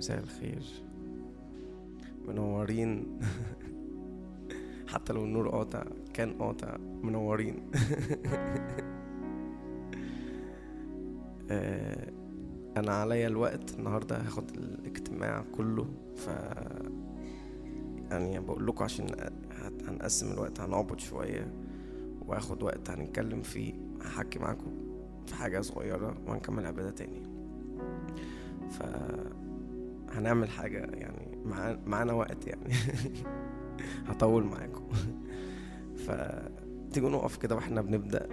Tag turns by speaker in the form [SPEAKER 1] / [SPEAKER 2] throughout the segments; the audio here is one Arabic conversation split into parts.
[SPEAKER 1] مساء الخير. منورين. حتى لو النور قاطع كان قاطع. منورين. آه، أنا عليا الوقت. النهارده هاخد الاجتماع كله ف يعني بقول لكم عشان هنقسم الوقت هنعبط شوية واخد وقت هنتكلم فيه هحكي معاكم في حاجة صغيرة وهنكمل عبادة تاني. ف هنعمل حاجة يعني مع... معانا وقت يعني. هطول معاكم. فتيجوا نقف كده وإحنا بنبدأ.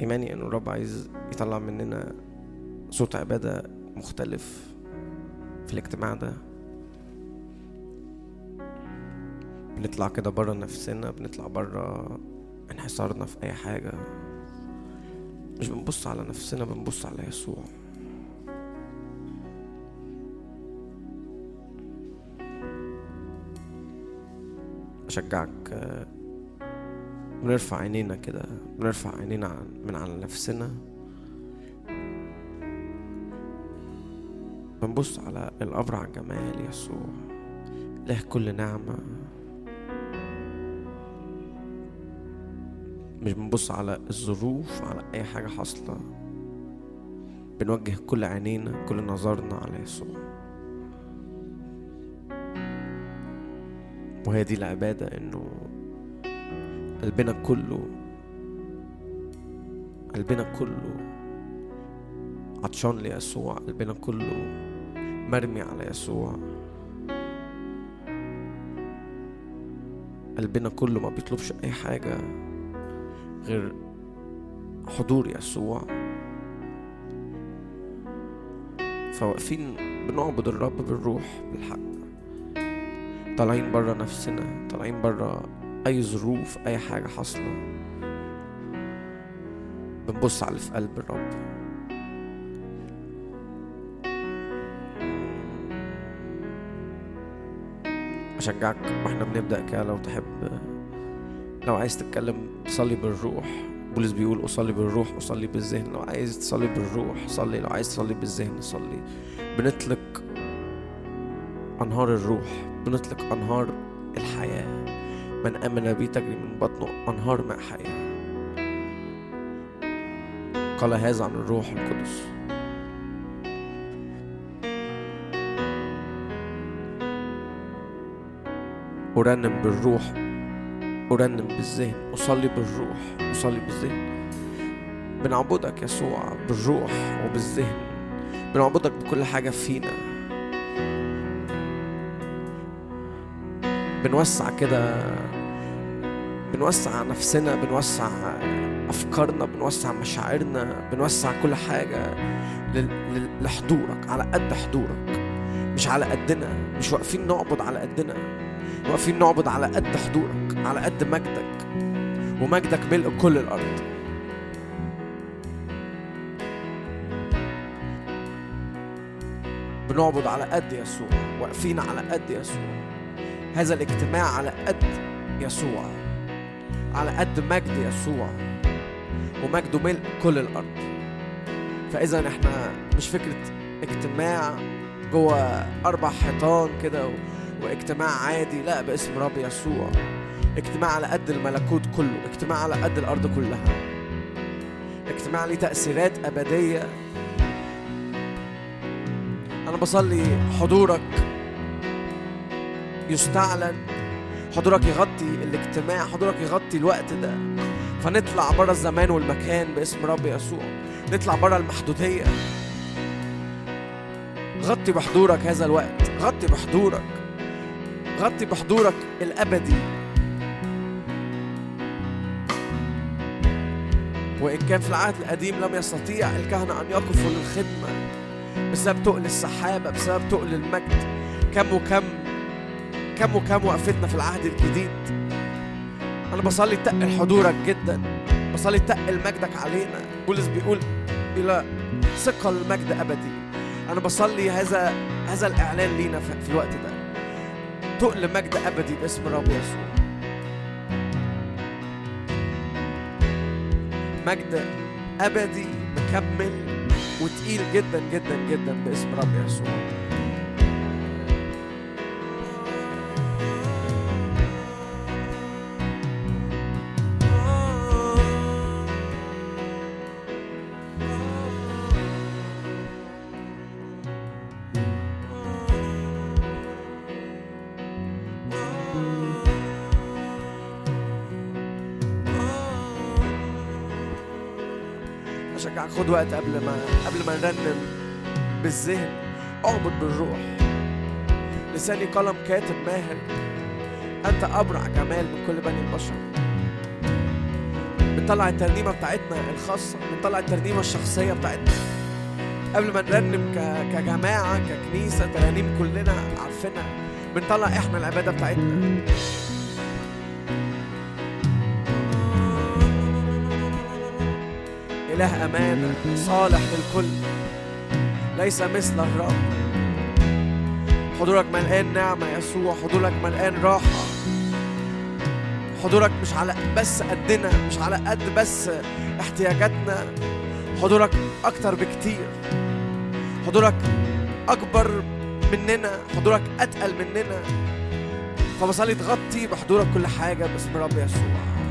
[SPEAKER 1] إيماني إنه الرب عايز يطلع مننا صوت عبادة مختلف في الاجتماع ده. بنطلع كده بره نفسنا بنطلع بره انحصارنا في أي حاجة. مش بنبص على نفسنا بنبص على يسوع. أشجعك آه، بنرفع عينينا كده بنرفع عينينا من على نفسنا. بنبص على الأبرع جمال يسوع. له كل نعمة. مش بنبص على الظروف على أي حاجة حاصلة. بنوجه كل عينينا كل نظرنا على يسوع. وهي دي العبادة إنه قلبنا كله قلبنا كله عطشان ليسوع قلبنا كله مرمي على يسوع. قلبنا كله ما بيطلبش أي حاجة غير حضور يسوع. فواقفين بنعبد الرب بالروح بالحق. طالعين بره نفسنا طالعين بره أي ظروف أي حاجة حاصلة. بنبص على اللي في قلب الرب. أشجعك وإحنا بنبدأ كده لو تحب. لو عايز تتكلم تصلي بالروح. بولس بيقول أصلي بالروح أصلي بالذهن. لو عايز تصلي بالروح صلي. لو عايز تصلي بالذهن صلي. بنطلق أنهار الروح بنطلق أنهار الحياة. من آمن بي تجري من بطنه أنهار ماء حياة. قال هذا عن الروح القدس. أرنم بالروح أرنم بالذهن أصلي بالروح أصلي بالذهن. بنعبدك يسوع بالروح وبالذهن. بنعبدك بكل حاجة فينا. بنوسع كده بنوسع نفسنا بنوسع أفكارنا بنوسع مشاعرنا بنوسع كل حاجة لحضورك على قد حضورك. مش على قدنا مش واقفين نعبد على قدنا. واقفين نعبد على قد حضورك على قد مجدك. ومجدك ملء كل الأرض. بنعبد على قد يسوع. واقفين على قد يسوع. هذا الاجتماع على قد يسوع على قد مجد يسوع ومجده ملء كل الأرض. فإذا إحنا مش فكرة اجتماع جوه أربع حيطان كده و... واجتماع عادي لا باسم رب يسوع. اجتماع على قد الملكوت كله اجتماع على قد الأرض كلها. اجتماع ليه تأثيرات أبدية. أنا بصلي حضورك يستعلن. حضورك يغطي الاجتماع حضورك يغطي الوقت ده. فنطلع بره الزمان والمكان باسم رب يسوع. نطلع بره المحدودية. غطي بحضورك هذا الوقت. غطي بحضورك. غطي بحضورك الأبدي. وإن كان في العهد القديم لم يستطيع الكهنة أن يقفوا للخدمة. بسبب تقل السحابة بسبب تقل المجد. كم وكم كم وكم وقفتنا في العهد الجديد. أنا بصلي تقل حضورك جدا. بصلي تقل مجدك علينا. بولس بيقول إلى ثقل مجد أبدي. أنا بصلي هذا هذا الإعلان لينا في في الوقت ده. تقل مجد أبدي باسم الرب يسوع. مجد أبدي مكمل وتقيل جدا جدا جدا باسم رب يسوع. خد وقت قبل ما قبل ما نرنم بالذهن. اعبد بالروح. لساني قلم كاتب ماهر. انت ابرع جمال من كل بني البشر. بنطلع الترنيمة بتاعتنا الخاصة. بنطلع الترنيمة الشخصية بتاعتنا. قبل ما نرنم كجماعة ككنيسة ترانيم كلنا عارفينها. بنطلع إحنا العبادة بتاعتنا. إله أمانة صالح للكل ليس مثل الرب. حضورك ملقان نعمة يسوع حضورك ملقان راحة. حضورك مش على بس قدنا مش على قد بس احتياجاتنا. حضورك أكتر بكتير. حضورك أكبر مننا حضورك أتقل مننا. فبصلي تغطي بحضورك كل حاجة باسم رب يسوع.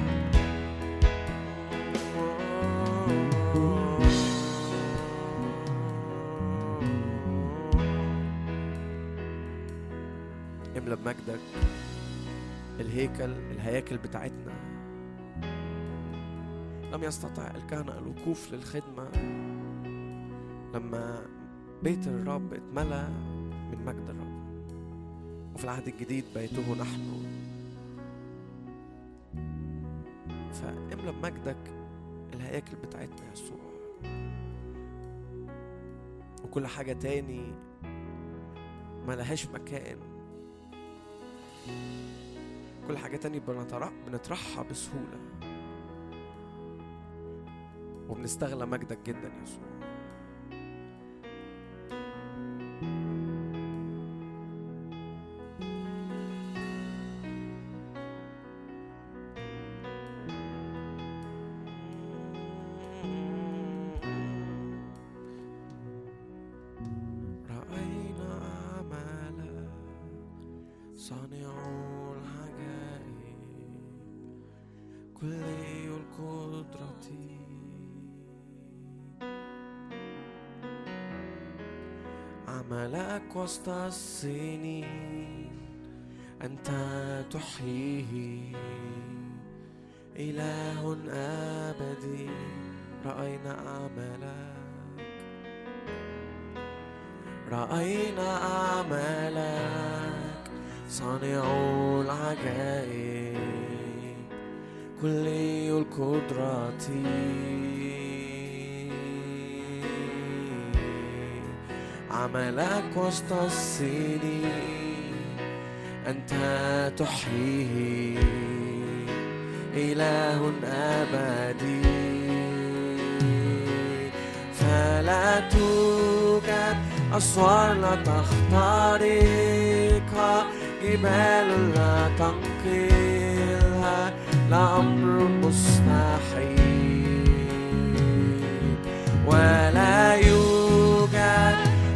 [SPEAKER 1] مجدك الهيكل الهياكل بتاعتنا. لم يستطع الكهنة الوقوف للخدمة. لما بيت الرب اتملى من مجد الرب. وفي العهد الجديد بيته نحن. فاملى بمجدك الهياكل بتاعتنا يسوع. وكل حاجة تاني ما لهاش مكان. كل حاجة تانية بنطرحها بسهولة. وبنستغلى مجدك جدا يسوع. وسط السنين أنت تحييه إله أبدي رأينا أعمالك. رأينا أعمالك صانع العجائب. كلي القدرة عملك وسط السنين أنت تحييه. إله أبدي. فلا توجد أسوار لا تخترقها جبال لا تنقلها. لأمر مستحيل. ولا يوجد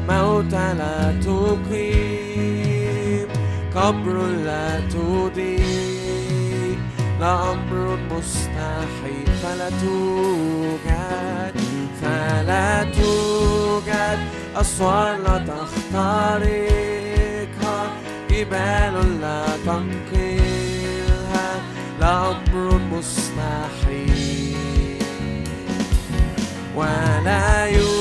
[SPEAKER 1] موت لا تقيم قبر لا تضيء. لأمر مستحيل فلا توجد. فلا توجد. أسوار لا تخترقها. جبال لا تنقلها. لأمر مستحيل. ولا يوجد.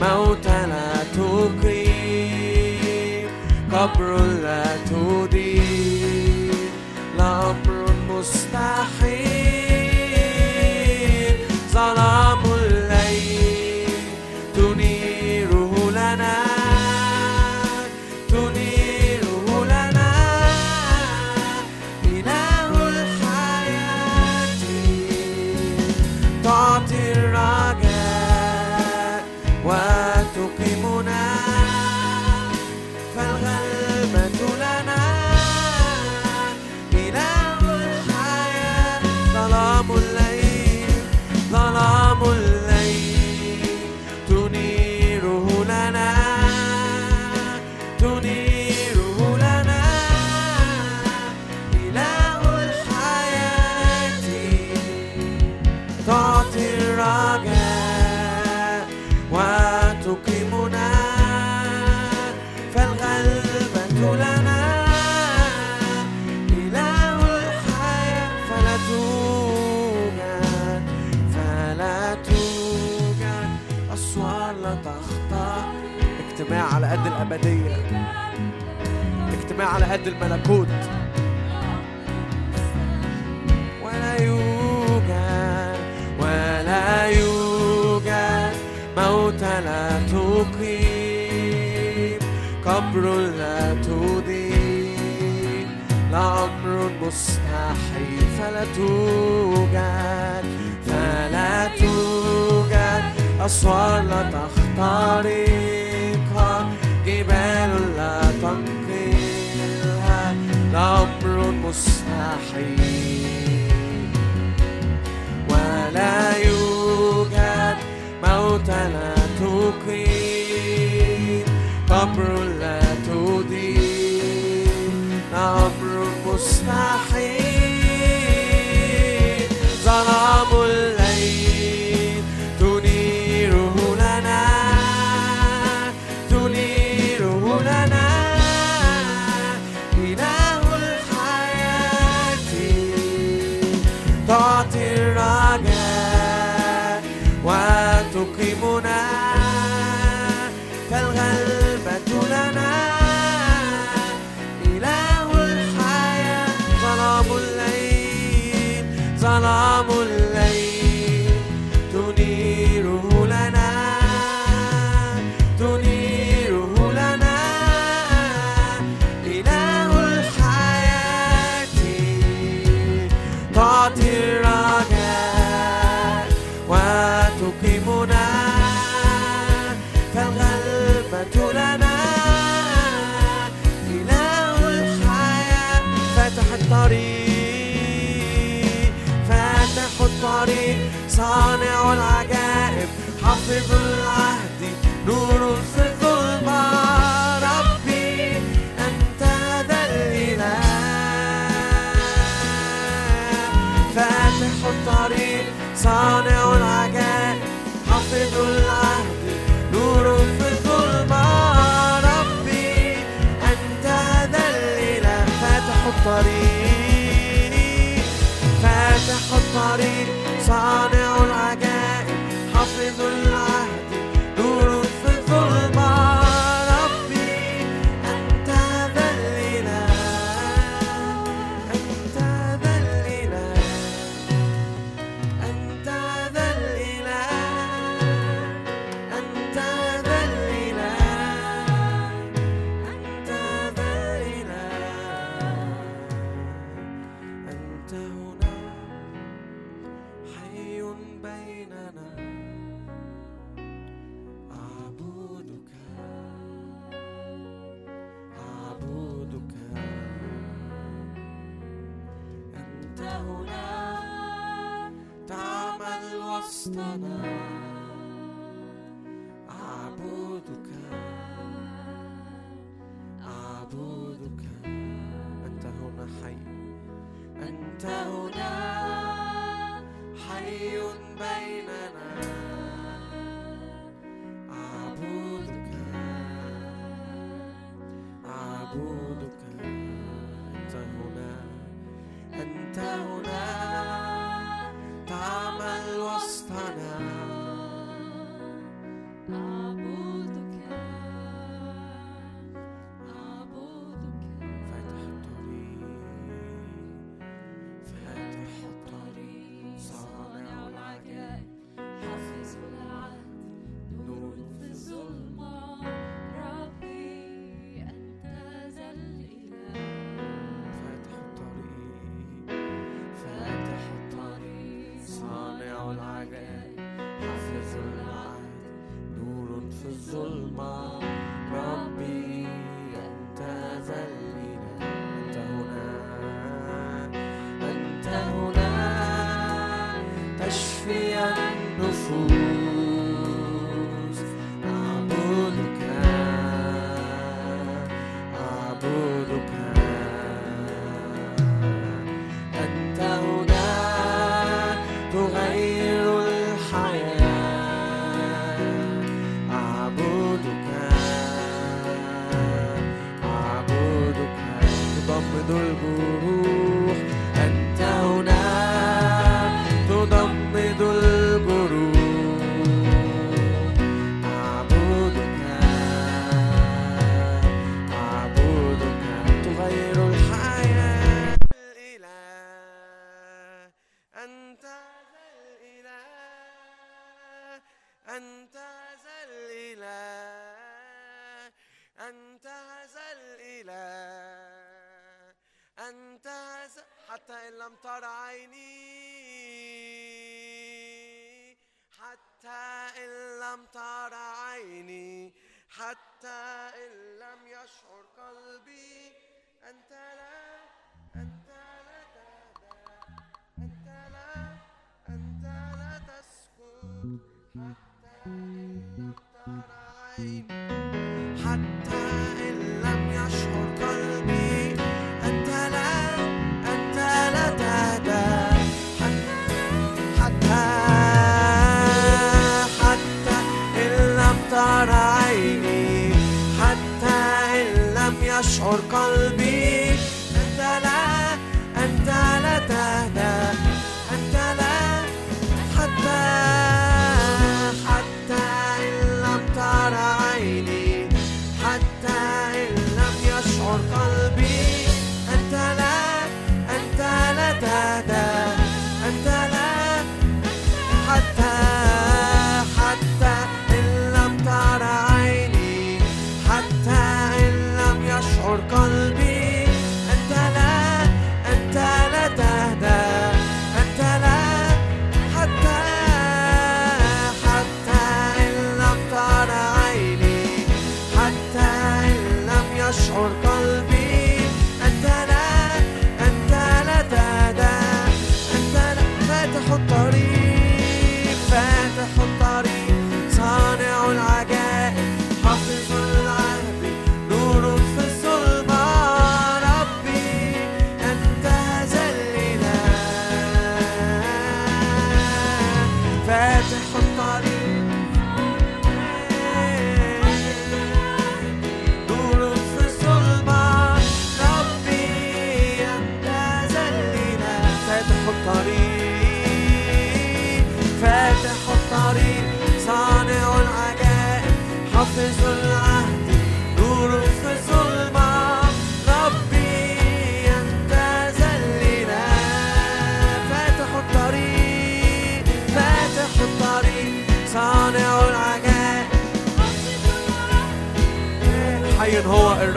[SPEAKER 1] موت لا تقيم قبر لا تدين لأمر مستحيل. الأبدية. اجتماع على قد الملكوت. ولا يوجد ولا يوجد موت لا تقيم. قبر لا تضيم. لأمر مستحيل فلا توجد فلا توجد. أسوار لا تختارين جبال لا تنقلها لأمر مستحيل. ولا يوجد موت لا تقيم قبر لا تدين أمر مستحيل خلصتنا أعبدك أعبدك أنت هنا حي. أنت هنا لم تر عيني حتى إن لم تر عيني حتى إن لم يشعر قلبي. أنت لا أنت لا تهدى. أنت لا أنت لا تسكت. حتى إن لم تر عيني Coşar kalbim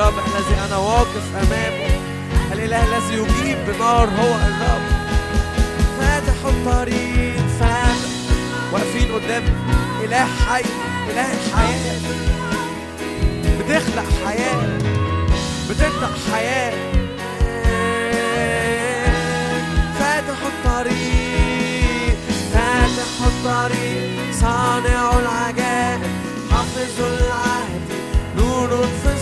[SPEAKER 1] الرب الذي أنا واقف أمامه. الإله الذي يجيب بنار هو الرب. فاتح الطريق فاتح. واقفين قدام إله حي إله الحياة بتخلق حياة بتخلق حياة. فاتح الطريق فاتح الطريق. صانع العجائب حافظ العهد نور في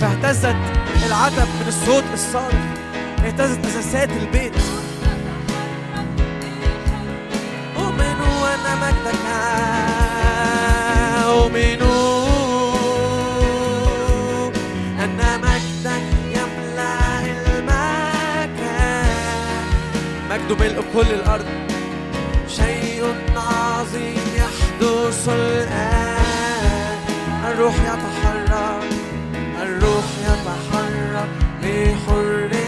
[SPEAKER 1] فاهتزت العتب من الصوت الصارخ. اهتزت أساسات البيت. أؤمن أن مجدك أؤمن أن مجدك يملأ المكان. مجده ملء كل الأرض. شيء عظيم يحدث الآن. الروح يتحرك. hurting.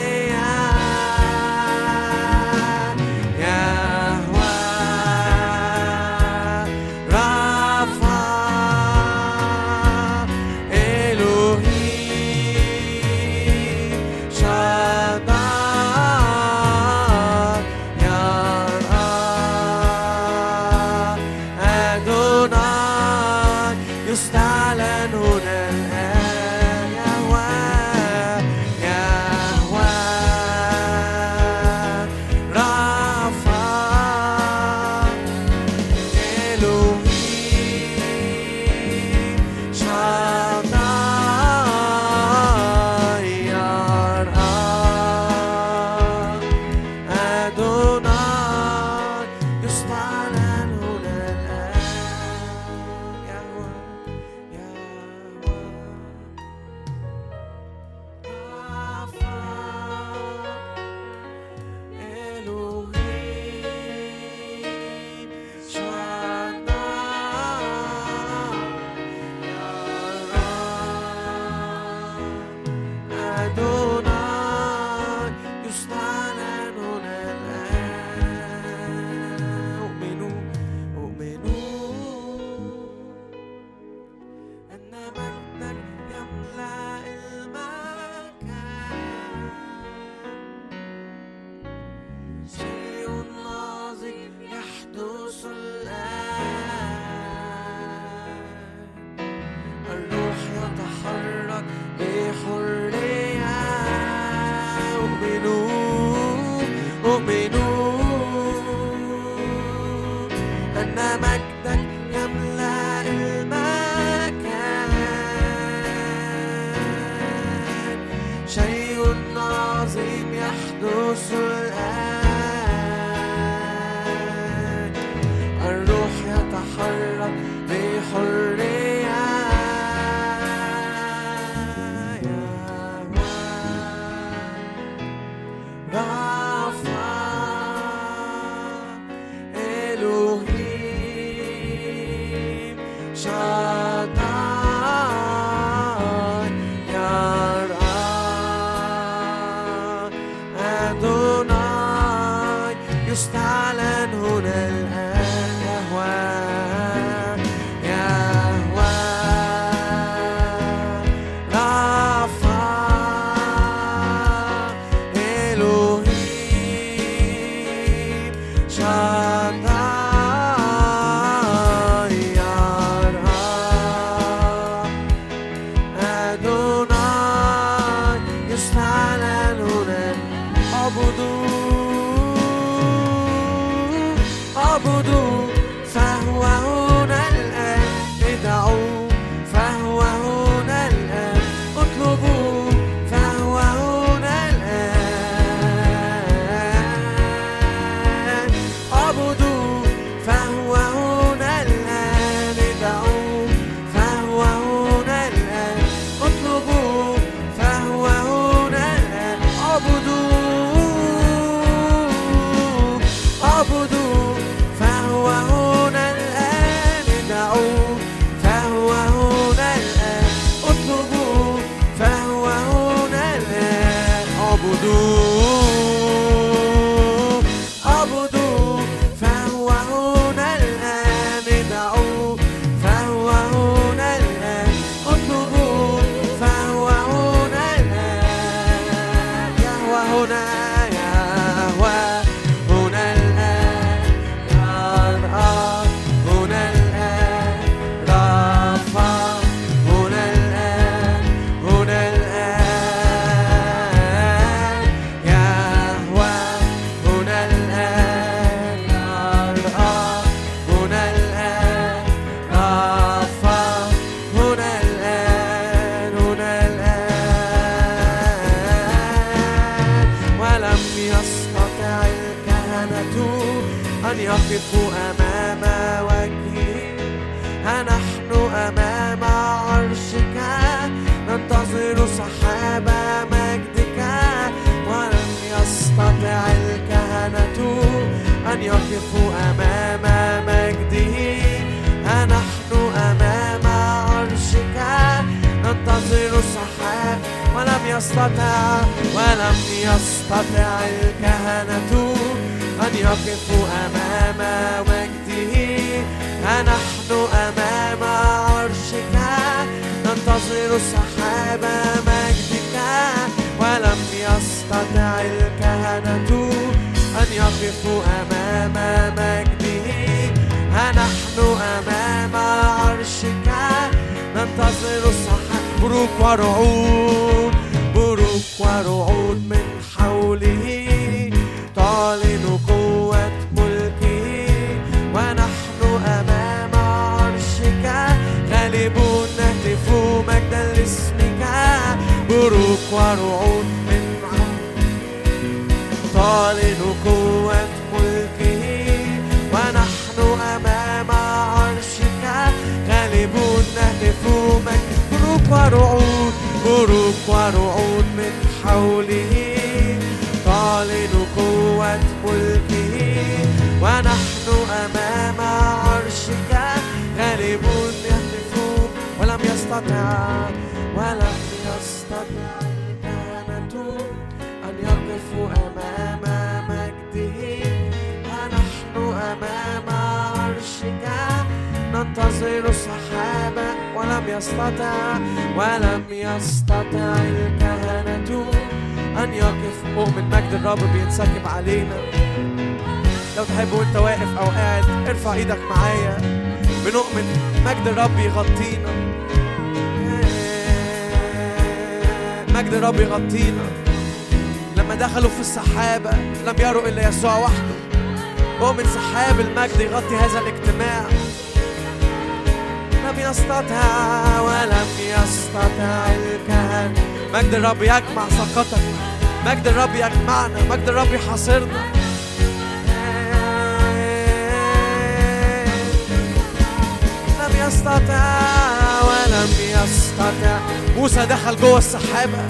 [SPEAKER 1] السحابة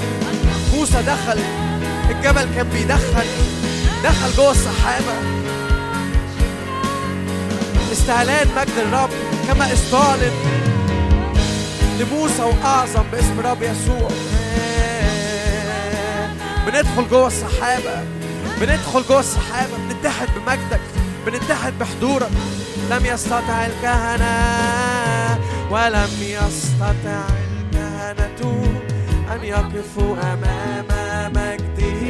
[SPEAKER 1] موسى دخل الجبل كان بيدخل دخل جوه السحابة. استعلان مجد الرب كما استعلن لموسى وأعظم باسم الرب يسوع. بندخل جوه السحابة بندخل جوه السحابة بنتحد بمجدك بنتحد بحضورك. لم يستطع الكهنة ولم يستطع أن يقف أمام مجده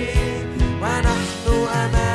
[SPEAKER 1] ونحن أمام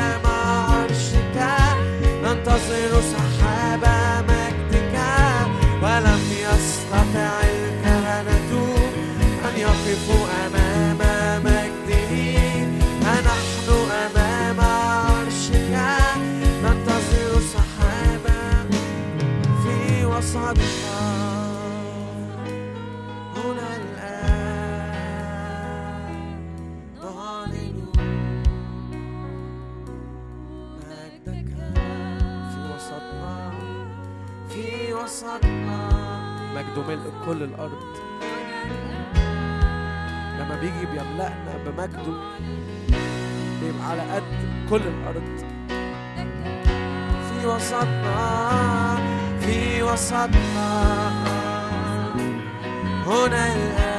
[SPEAKER 1] مجده. بيبقى على قد كل الأرض. في وسطنا في وسطنا. هنا الآن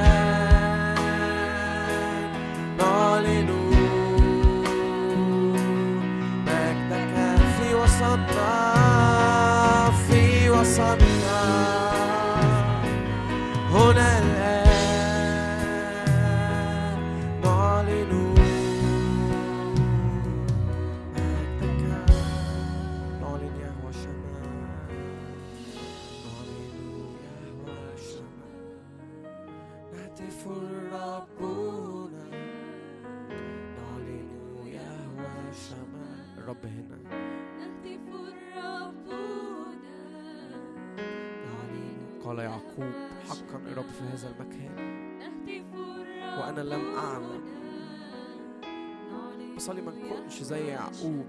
[SPEAKER 1] X-A-U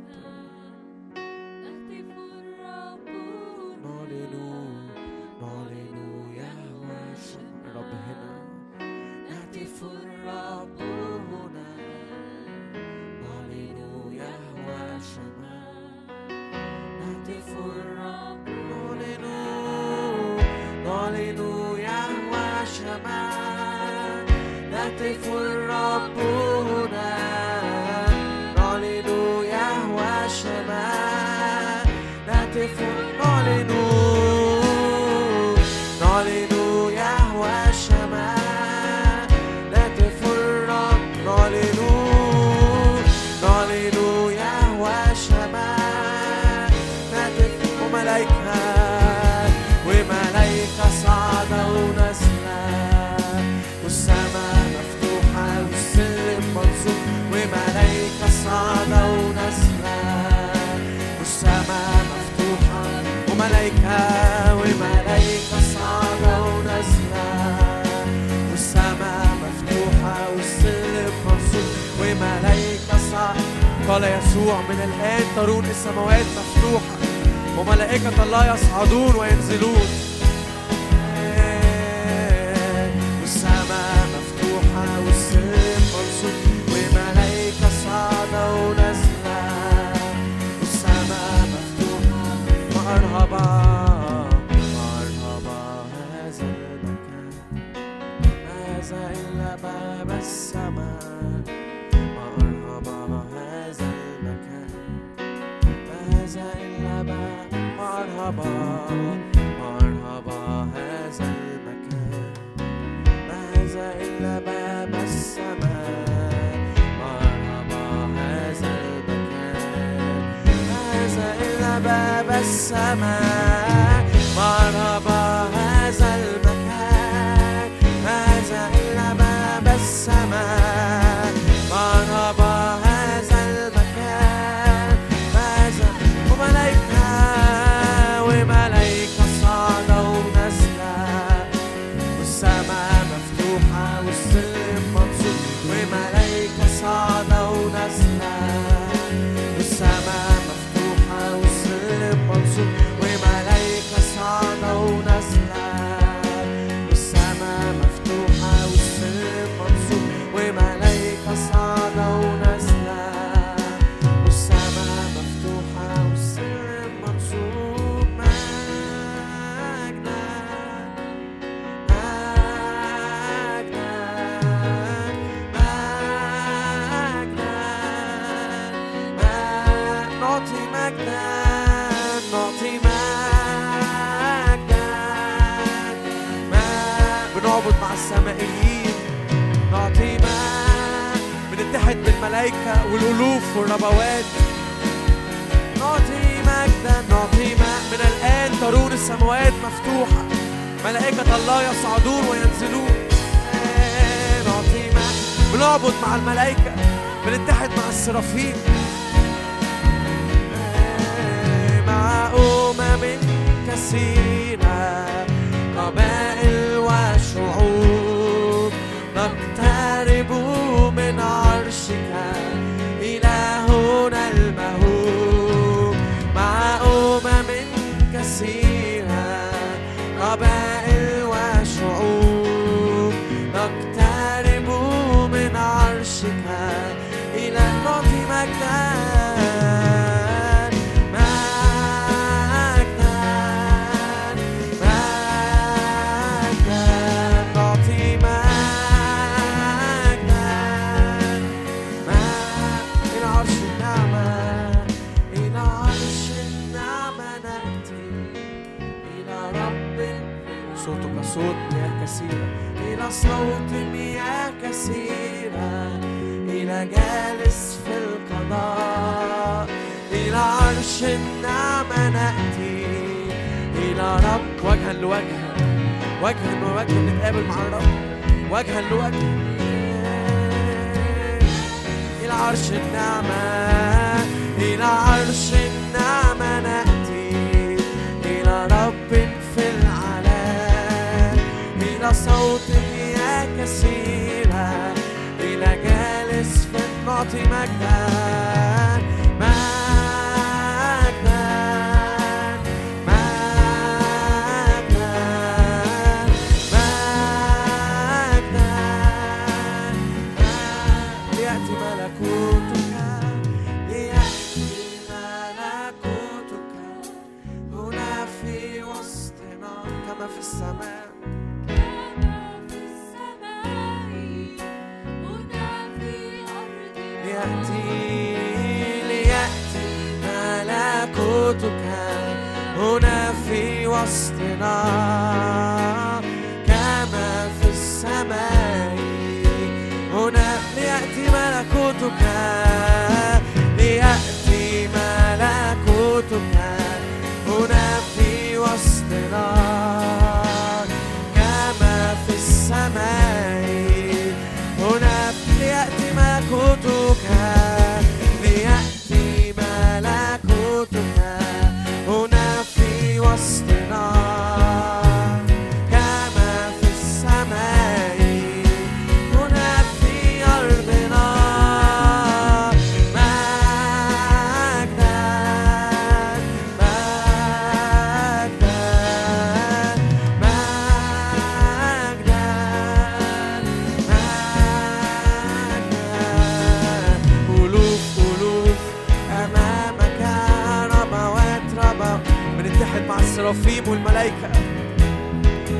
[SPEAKER 1] السرافيم والملائكة.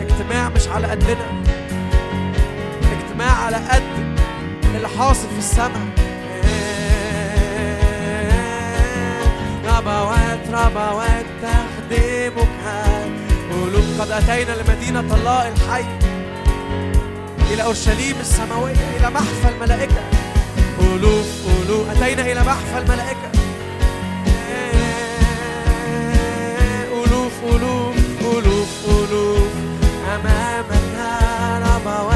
[SPEAKER 1] اجتماع مش على قدنا. اجتماع على قد اللي حاصل في السماء. ربوات ربوات تخدمك. قلوب قد أتينا لمدينة الله الحي. إلى أورشليم السماوية إلى محفى الملائكة قلوب قلوب أتينا إلى محفى الملائكة قلوب قلوب قلوب. أمامك ربوات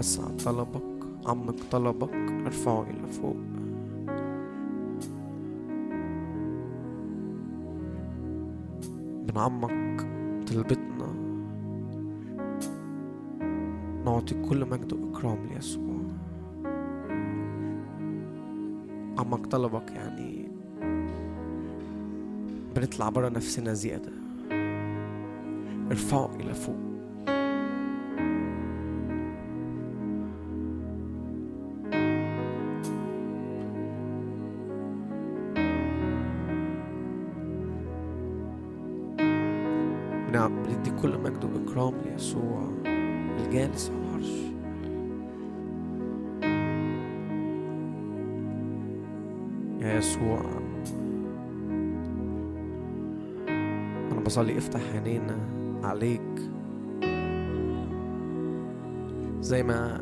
[SPEAKER 1] وسع طلبك عمق طلبك ارفعه إلى فوق. بنعمق طلبتنا نعطي كل مجد وإكرام ليسوع. عمق طلبك يعني بنطلع برا نفسنا زيادة. ارفعه إلى فوق. بنعم بندي كل مجد وإكرام ليسوع. الجالس على العرش. يا يسوع أنا بصلي افتح عينينا عليك. زي ما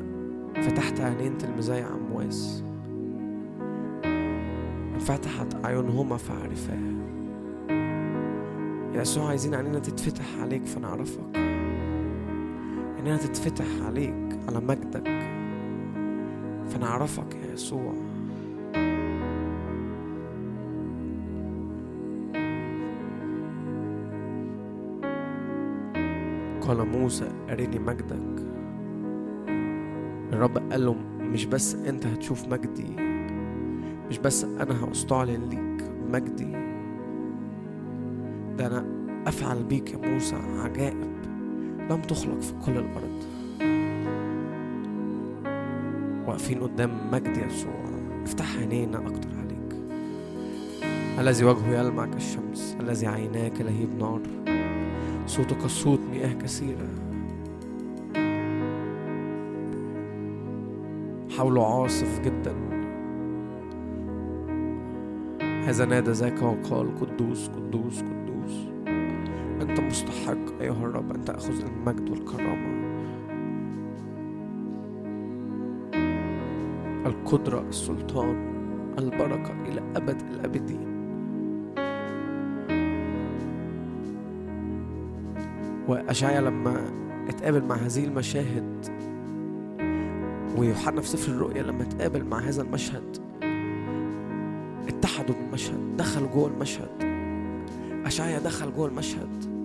[SPEAKER 1] فتحت عينين تلميذي عمواس انفتحت أعينهما فعرفاه يا يسوع عايزين عينينا تتفتح عليك فنعرفك عينينا تتفتح عليك على مجدك. فنعرفك يا يسوع. قال موسى أرني مجدك. الرب قال له مش بس أنت هتشوف مجدي مش بس أنا هأستعلن ليك مجدي. أفعل بيك يا موسى عجائب لم تخلق في كل الأرض. واقفين قدام مجد يسوع. افتح عينينا أكتر عليك. الذي وجهه يلمع كالشمس الذي عيناه كلهيب نار صوته كصوت مياه كثيرة. حوله عاصف جدا. هذا نادى ذاك وقال قدوس قدوس قدوس. مستحق. أيها الرب أن تأخذ المجد والكرامة. القدرة السلطان البركة إلى أبد الأبدين. وأشعيا لما أتقابل مع هذه المشاهد ويوحنا في سفر الرؤيا لما أتقابل مع هذا المشهد اتحدوا بالمشهد دخلوا جوه المشهد. أشعيا دخل جوه المشهد.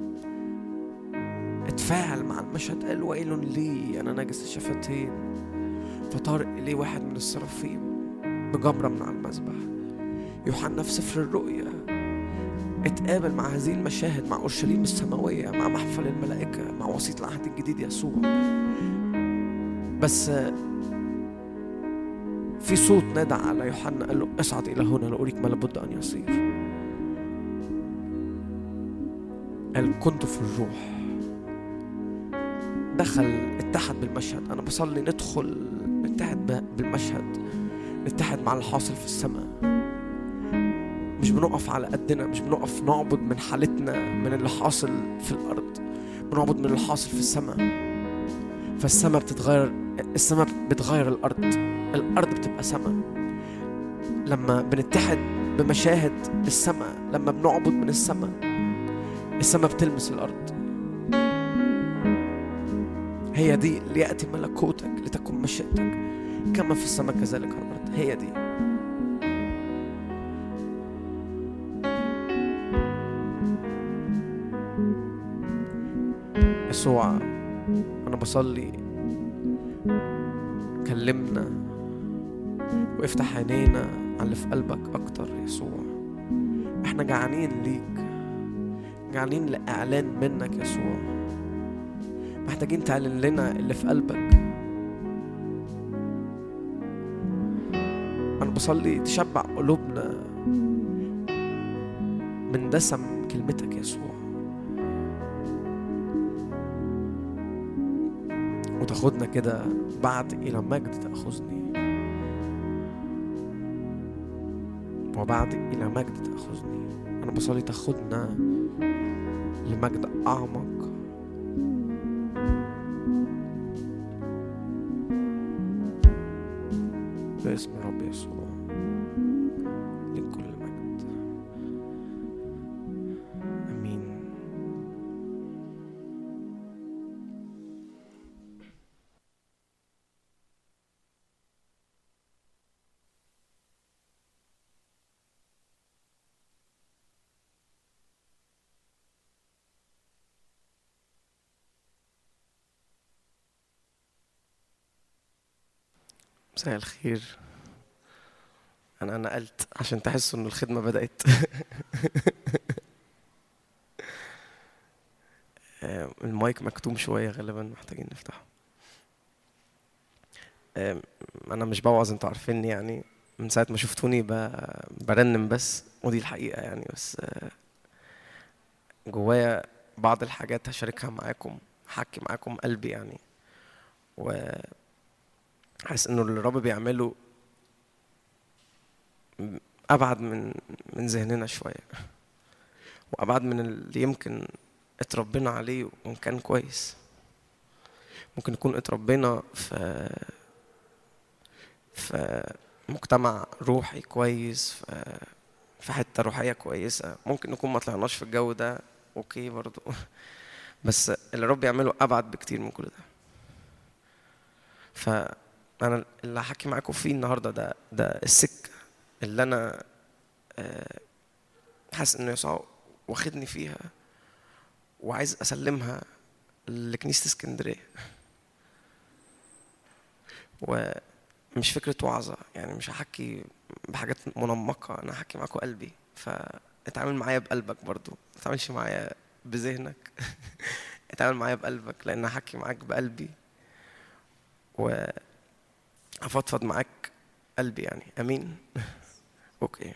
[SPEAKER 1] اتفاعل مع المشهد قال ويل لي أنا نجس الشفتين. فطار إليه واحد من السرافيم بجمرة من على المذبح. يوحنا في سفر الرؤيا. اتقابل مع هذه المشاهد مع أورشليم السماوية مع محفل الملائكة مع وسيط العهد الجديد يسوع. بس في صوت نادى على يوحنا قال له اصعد إلى هنا لاريك ما لابد أن يصير. قال كنت في الروح. دخل اتحد بالمشهد. أنا بصلي ندخل نتحد بالمشهد. نتحد مع الحاصل في السماء. مش بنقف على قدنا مش بنقف نعبد من حالتنا من اللي حاصل في الأرض. بنعبد من اللي حاصل في السماء. فالسماء بتتغير السماء بتغير الأرض. الأرض بتبقى سماء. لما بنتحد بمشاهد السماء لما بنعبد من السماء السماء بتلمس الأرض. هي دي ليأتي ملكوتك لتكن مشيئتك كما في السماء كذلك على الأرض. هي دي. يسوع أنا بصلي. كلمنا وافتح عينينا على اللي في قلبك أكتر يسوع. إحنا جعانين ليك. جعانين لإعلان منك يسوع. محتاجين تعلن لنا اللي في قلبك. أنا بصلي تشبع قلوبنا من دسم كلمتك يسوع. وتاخدنا كده بعد إلى مجد تأخذني. وبعد إلى مجد تأخذني. أنا بصلي تاخدنا لمجد أعمق. باسم الرب مساء الخير. أنا نقلت عشان تحسوا إن الخدمة بدأت. آه، المايك مكتوم شوية غالبا محتاجين نفتحه. أنا مش بوعظ أنتوا عارفيني يعني. من ساعة ما شفتوني برنم بس ودي الحقيقة يعني. بس جوايا بعض الحاجات هشاركها معاكم هحكي معاكم قلبي يعني. و حاسس إنه اللي الرب بيعمله أبعد من من ذهننا شوية. وأبعد من اللي يمكن اتربينا عليه وإن كان كويس. ممكن يكون اتربينا في في مجتمع روحي كويس في في حتة روحية كويسة. ممكن نكون ما طلعناش في الجو ده. أوكي برضو. بس اللي الرب يعمله أبعد بكتير من كل ده. فانا اللي هحكي معاكم فيه النهارده ده ده السكة اللي أنا آه، حاسس إنه يسوع واخدني فيها وعايز أسلمها لكنيسة اسكندرية. ومش فكرة وعظة يعني مش هحكي بحاجات منمقة أنا هحكي معاكم قلبي. فاتعامل معايا بقلبك برضو ما تتعاملش معايا بذهنك. اتعامل معايا بقلبك لأن هحكي معاك بقلبي. و هفضفض معاك قلبي يعني. آمين. أوكي.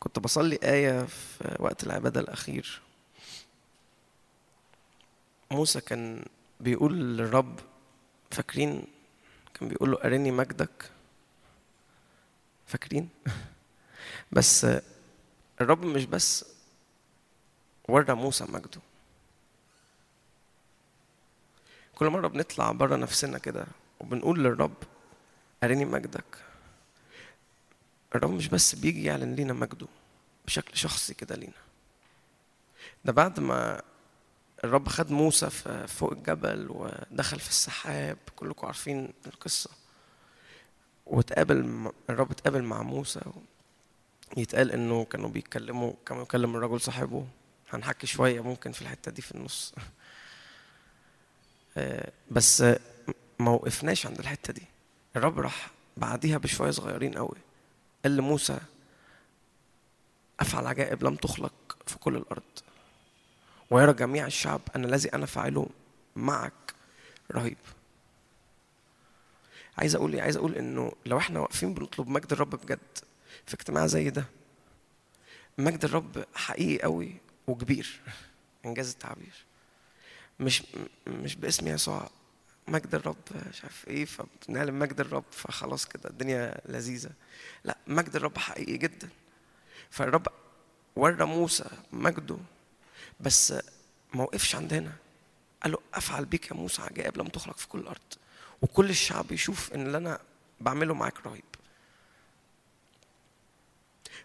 [SPEAKER 1] كنت بصلي آية في وقت العبادة الأخير. موسى كان بيقول للرب فاكرين؟ كان بيقول له أرني مجدك. فاكرين؟ بس الرب مش بس ورى موسى مجده. كل مرة بنطلع بره نفسنا كده وبنقول للرب أرني مجدك. الرب مش بس بيجي يعلن لينا مجده بشكل شخصي كده لينا. ده بعد ما الرب خد موسى فوق الجبل ودخل في السحاب كلكم عارفين القصة. وتقابل الرب اتقابل مع موسى يتقال إنه كانوا بيتكلموا كانوا يكلم الرجل صاحبه هنحكي شوية ممكن في الحتة دي في النص. بس ما وقفناش عند الحتة دي. الرب راح بعديها بشوية صغيرين قوي. قال لموسى أفعل عجائب لم تخلق في كل الأرض. ويرى جميع الشعب أن الذي أنا فاعله معك رهيب. عايز أقول إيه؟ عايز أقول إنه لو إحنا واقفين بنطلب مجد الرب بجد في اجتماع زي ده مجد الرب حقيقي قوي وكبير. إنجاز التعبير. مش مش باسم يسوع مجد الرب مش عارف إيه فبنعلن مجد الرب فخلاص كده الدنيا لذيذة. لا مجد الرب حقيقي جدا. فالرب ورى موسى مجده بس ما وقفش عند هنا. قال له أفعل بك يا موسى عجائب لم تخلق في كل الأرض. وكل الشعب يشوف إن اللي أنا بعمله معاك رهيب.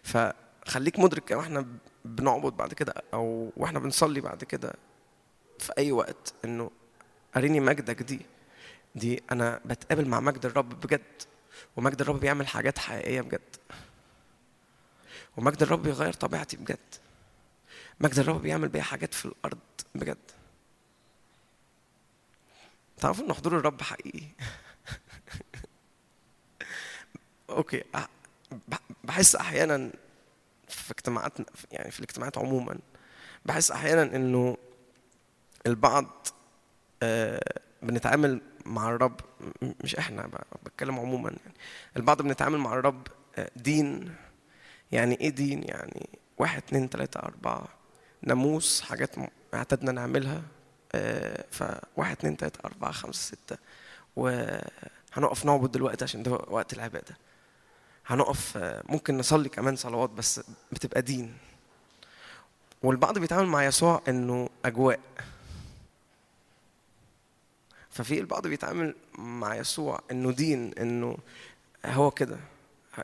[SPEAKER 1] فخليك مدرك وإحنا بنعبد بعد كده أو وإحنا بنصلي بعد كده في أي وقت إنه أريني مجدك دي دي أنا بتقابل مع مجد الرب بجد ومجد الرب بيعمل حاجات حقيقية بجد ومجد الرب بيغير طبيعتي بجد مجد الرب بيعمل بيها حاجات في الأرض بجد. تعرفوا إن حضور الرب حقيقي؟ أوكي بحس أحيانا في اجتماعاتنا يعني في الاجتماعات عموما بحس أحيانا إنه البعض آه، بنتعامل مع الرب مش إحنا بتكلم عموما يعني. البعض بنتعامل مع الرب آه، دين. يعني إيه دين؟ يعني واحد اتنين تلاتة أربعة. ناموس حاجات اعتدنا نعملها آه، فواحد اتنين تلاتة أربعة خمسة ستة. وهنقف نعبد دلوقتي عشان ده وقت العبادة. هنقف ممكن نصلي كمان صلوات بس بتبقى دين. والبعض بيتعامل مع يسوع إنه أجواء. ففي البعض بيتعامل مع يسوع إنه دين إنه هو كده.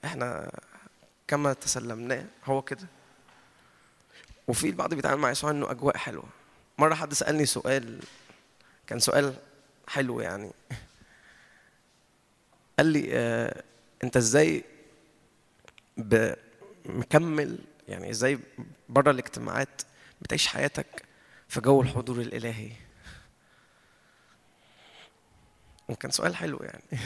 [SPEAKER 1] إحنا كما تسلمناه هو كده. وفي البعض بيتعامل مع يسوع إنه أجواء حلوة. مرة حد سألني سؤال كان سؤال حلو يعني. قال لي آه أنت إزاي مكمل يعني إزاي بره الاجتماعات بتعيش حياتك في جو الحضور الإلهي؟ وكان سؤال حلو يعني.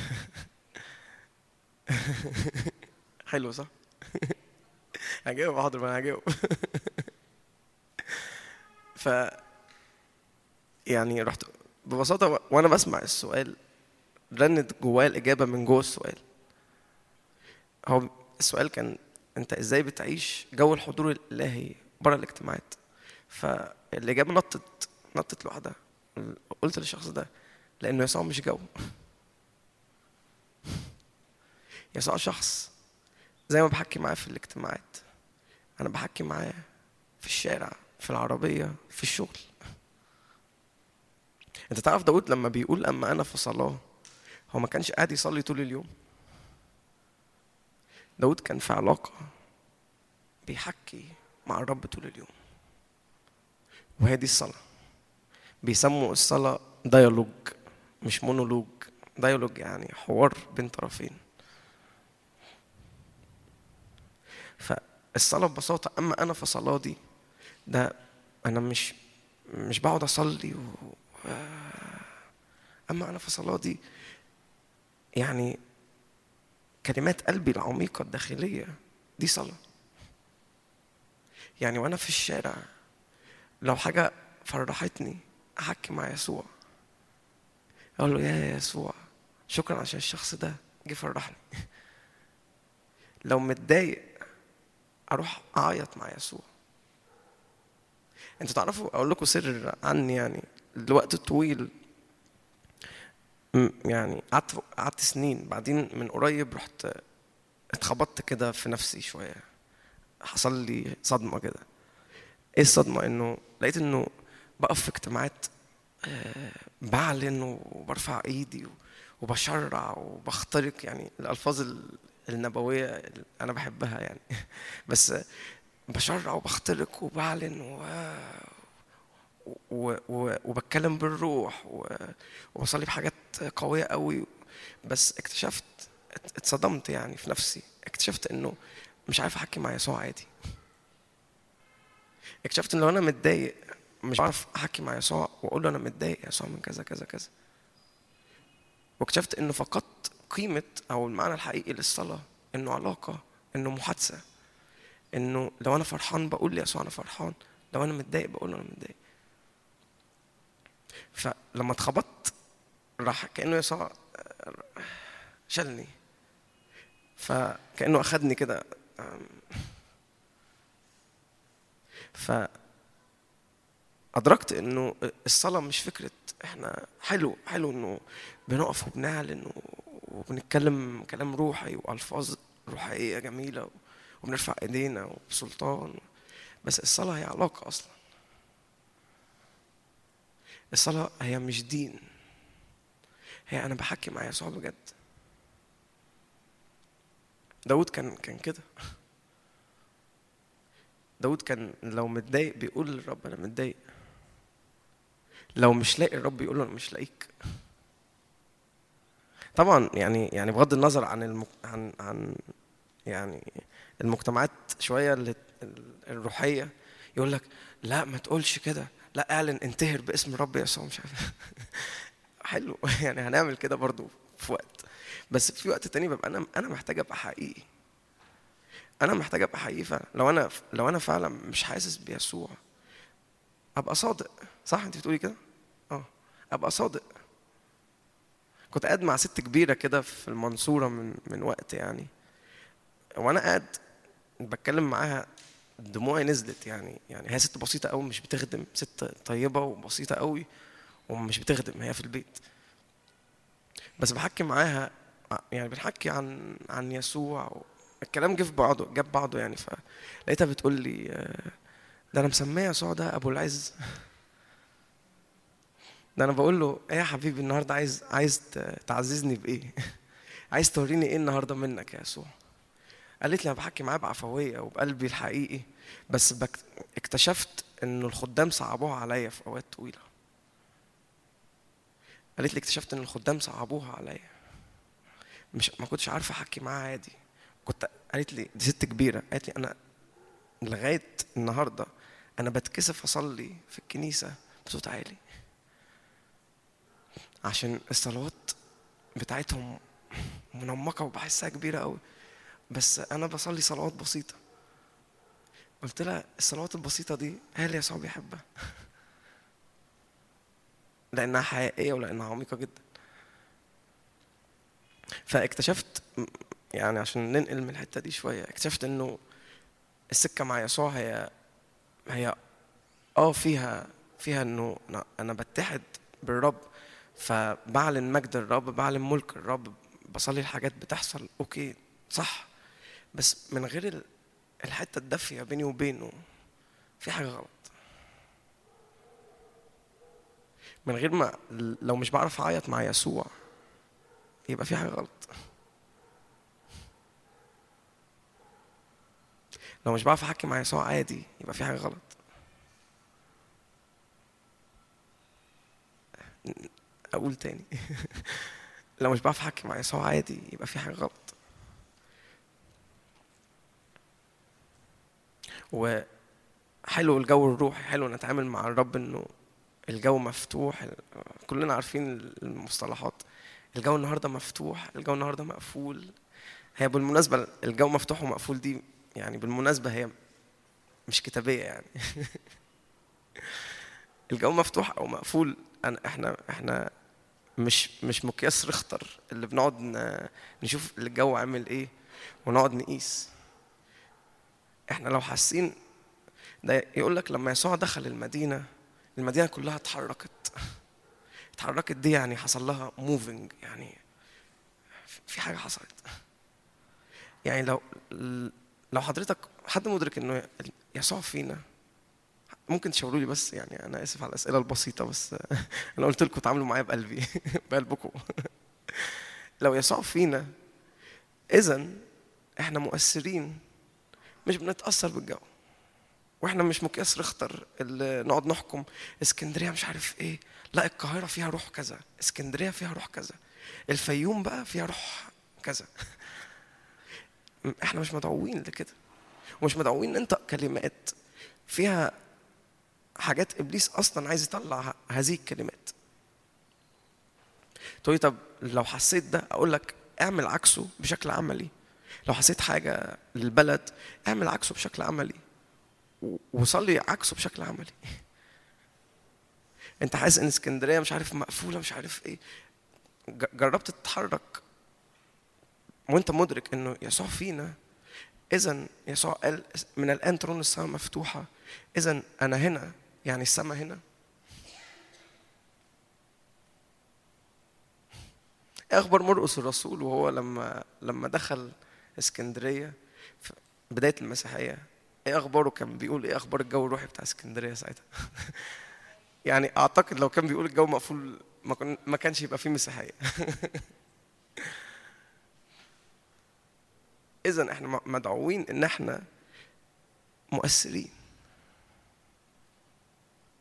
[SPEAKER 1] حلو صح؟ هجاوب حاضر ما أنا هجاوب. ف يعني رحت ببساطة وأنا بسمع السؤال رنت جوايا الإجابة من جوه السؤال. هو السؤال كان أنت إزاي بتعيش جو الحضور الإلهي بره الاجتماعات؟ فالإجابة نطت نطت لوحدها. قلت للشخص ده لأنه يسوع مش جو. يسوع شخص. زي ما بحكي معاه في الاجتماعات. أنا بحكي معاه في الشارع في العربية في الشغل. أنت تعرف داود لما بيقول أما أنا في صلاة هو ما كانش قاعد يصلي طول اليوم. داود كان في علاقة بيحكي مع الرب طول اليوم. وهي دي الصلاة. بيسموا الصلاة ديالوج مش مونولوج ديالوج يعني حوار بين طرفين. فالصلاة ببساطة أما أنا في صلاتي ده أنا مش مش بقعد أصلي و... أما أنا في صلاتي يعني كلمات قلبي العميقة الداخلية دي صلاة. يعني وأنا في الشارع لو حاجة فرحتني أحكي مع يسوع. أقول له يا يسوع شكرا عشان الشخص ده جه فرحني. لو متضايق أروح أعيط مع يسوع. أنتوا تعرفوا أقول لكم سر عني يعني الوقت الطويل يعني قعدت قعدت سنين بعدين من قريب رحت اتخبطت كده في نفسي شوية. حصل لي صدمة كده. إيه الصدمة؟ إنه لقيت إنه بقف في اجتماعات بعلن وبرفع ايدي وبشرع وبخترق يعني الألفاظ ال- النبوية أنا بحبها يعني. بس بشرع وبخترق وبعلن و... و... و... وبتكلم بالروح و... وبصلي بحاجات قوية قوي. بس اكتشفت ات- اتصدمت يعني في نفسي. اكتشفت إنه مش عارف أحكي مع يسوع عادي. اكتشفت ان لو أنا متضايق مش بعرف احكي مع يسوع وأقول له أنا متضايق يا يسوع من كذا كذا كذا. واكتشفت إنه فقدت قيمة أو المعنى الحقيقي للصلاة إنه علاقة إنه محادثة. إنه لو أنا فرحان بقول ليسوع أنا فرحان لو أنا متضايق بقول له أنا متضايق. فلما اتخبطت راح كأنه يسوع شالني. فكأنه أخدني كده. ف أدركت إنه الصلاة مش فكرة إحنا حلو حلو إنه بنقف وبنعلن وبنتكلم كلام روحي وألفاظ روحية جميلة وبنرفع إيدينا وبسلطان بس الصلاة هي علاقة أصلا. الصلاة هي مش دين. هي أنا بحكي مع يسوع بجد. داود كان كان كده. داود كان لو متضايق بيقول للرب أنا متضايق. لو مش لاقي الرب يقول له أنا مش لاقيك. طبعا يعني يعني بغض النظر عن المك... عن عن يعني المجتمعات شوية اللي الروحية يقول لك لا ما تقولش كده لا اعلن انتهر باسم الرب يسوع مش عارف. حلو. يعني هنعمل كده برضو في وقت. بس في وقت تاني ببقى أنا أنا محتاج أبقى حقيقي. أنا محتاج أبقى حقيقي فعلا. لو أنا لو أنا فعلا مش حاسس بيسوع أبقى صادق. صح؟ انت بتقولي كده؟ آه. أبقى صادق. كنت قاعد مع ست كبيرة كده في المنصورة من من وقت يعني. وأنا قاعد بتكلم معاها دموعي نزلت يعني. يعني هي ست بسيطة قوي مش بتخدم. ست طيبة وبسيطة قوي ومش بتخدم. هي في البيت. بس بحكي معاها يعني بنحكي عن عن يسوع. الكلام جه في بعضه جاب بعضه يعني. فلقيتها بتقول لي آه، ده أنا مسميه يسوع ده أبو العز. ده أنا بقول له إيه يا حبيبي النهارده عايز عايز تعززني بإيه؟ عايز توريني إيه النهارده منك يا يسوع؟ قالت لي أنا بحكي معاه بعفوية وبقلبي الحقيقي بس. اكتشفت إن الخدام صعبوها عليا في أوقات طويلة. قالت لي اكتشفت إن الخدام صعبوها عليا. مش ما كنتش عارفه أحكي معاها عادي. كنت قالت لي دي ست كبيرة قالت لي أنا لغاية النهارده أنا بتكسف أصلي في الكنيسة بصوت عالي. عشان الصلوات بتاعتهم منمقة وبحسها كبيرة قوي بس أنا بصلي صلوات بسيطة. قلت لها الصلوات البسيطة دي هل يسوع بيحبها. لأنها حقيقية ولأنها عميقة جدا. فاكتشفت يعني عشان ننقل من الحتة دي شوية اكتشفت إنه السكة مع يسوع هي هي آه فيها فيها إنه أنا- أنا بتحد بالرب. فبعلن مجد الرب بعلن ملك الرب بصلي الحاجات بتحصل. أوكي صح. بس من غير ال- الحتة الدافية بيني وبينه في حاجة غلط. من غير ما لو مش بعرف أعيط مع يسوع يبقى في حاجة غلط. لو مش بعرف أحكي مع يسوع عادي يبقى في حاجة غلط. أقول تاني. لو مش بعرف احكي مع يسوع عادي يبقى في حاجة غلط. وحلو الجو الروحي حلو نتعامل مع الرب إنه الجو مفتوح كلنا عارفين المصطلحات. الجو النهارده مفتوح الجو النهارده مقفول. هي بالمناسبة الجو مفتوح ومقفول دي يعني بالمناسبة هي مش كتابية يعني. الجو مفتوح أو مقفول أنا إحنا إحنا مش مش مقياس ريختر اللي بنقعد نشوف الجو عامل إيه ونقعد نقيس. إحنا لو حاسين ده يقول لك لما يسوع دخل المدينة المدينة كلها اتحركت. اتحركت دي يعني حصل لها موفينج يعني في حاجة حصلت. يعني لو لو حضرتك حد مدرك إنه يسوع فينا؟ ممكن تشاوروا لي بس يعني أنا آسف على الأسئلة البسيطة بس أنا قلت لكم تعاملوا معايا بقلبي بقلبكم. لو يسوع فينا اذا إحنا مؤثرين مش بنتأثر بالجو وإحنا مش مقياس ريختر اللي نقعد نحكم إسكندرية مش عارف إيه لا القاهرة فيها روح كذا إسكندرية فيها روح كذا الفيوم بقى فيها روح كذا. إحنا مش مدعوين لكده ومش مدعوين ننطق كلمات فيها حاجات إبليس أصلا عايز يطلع هذه الكلمات. تقولي طب لو حسيت ده أقول لك اعمل عكسه بشكل عملي. لو حسيت حاجة للبلد اعمل عكسه بشكل عملي. وصلي عكسه بشكل عملي. انت حاسس إن اسكندرية مش عارف مقفولة مش عارف إيه. جربت تتحرك وأنت مدرك إنه يسوع فينا؟ اذا يسوع قال من الآن ترون السماء مفتوحة. اذا أنا هنا يعني السماء هنا. أخبار مرقس الرسول وهو لما لما دخل اسكندرية في بداية المسيحية إيه أخباره؟ كان بيقول إيه أخبار الجو الروحي بتاع اسكندرية ساعتها؟ يعني أعتقد لو كان بيقول الجو مقفول ما كانش يبقى فيه مسيحية. اذا إحنا مدعوين إن إحنا مؤثرين.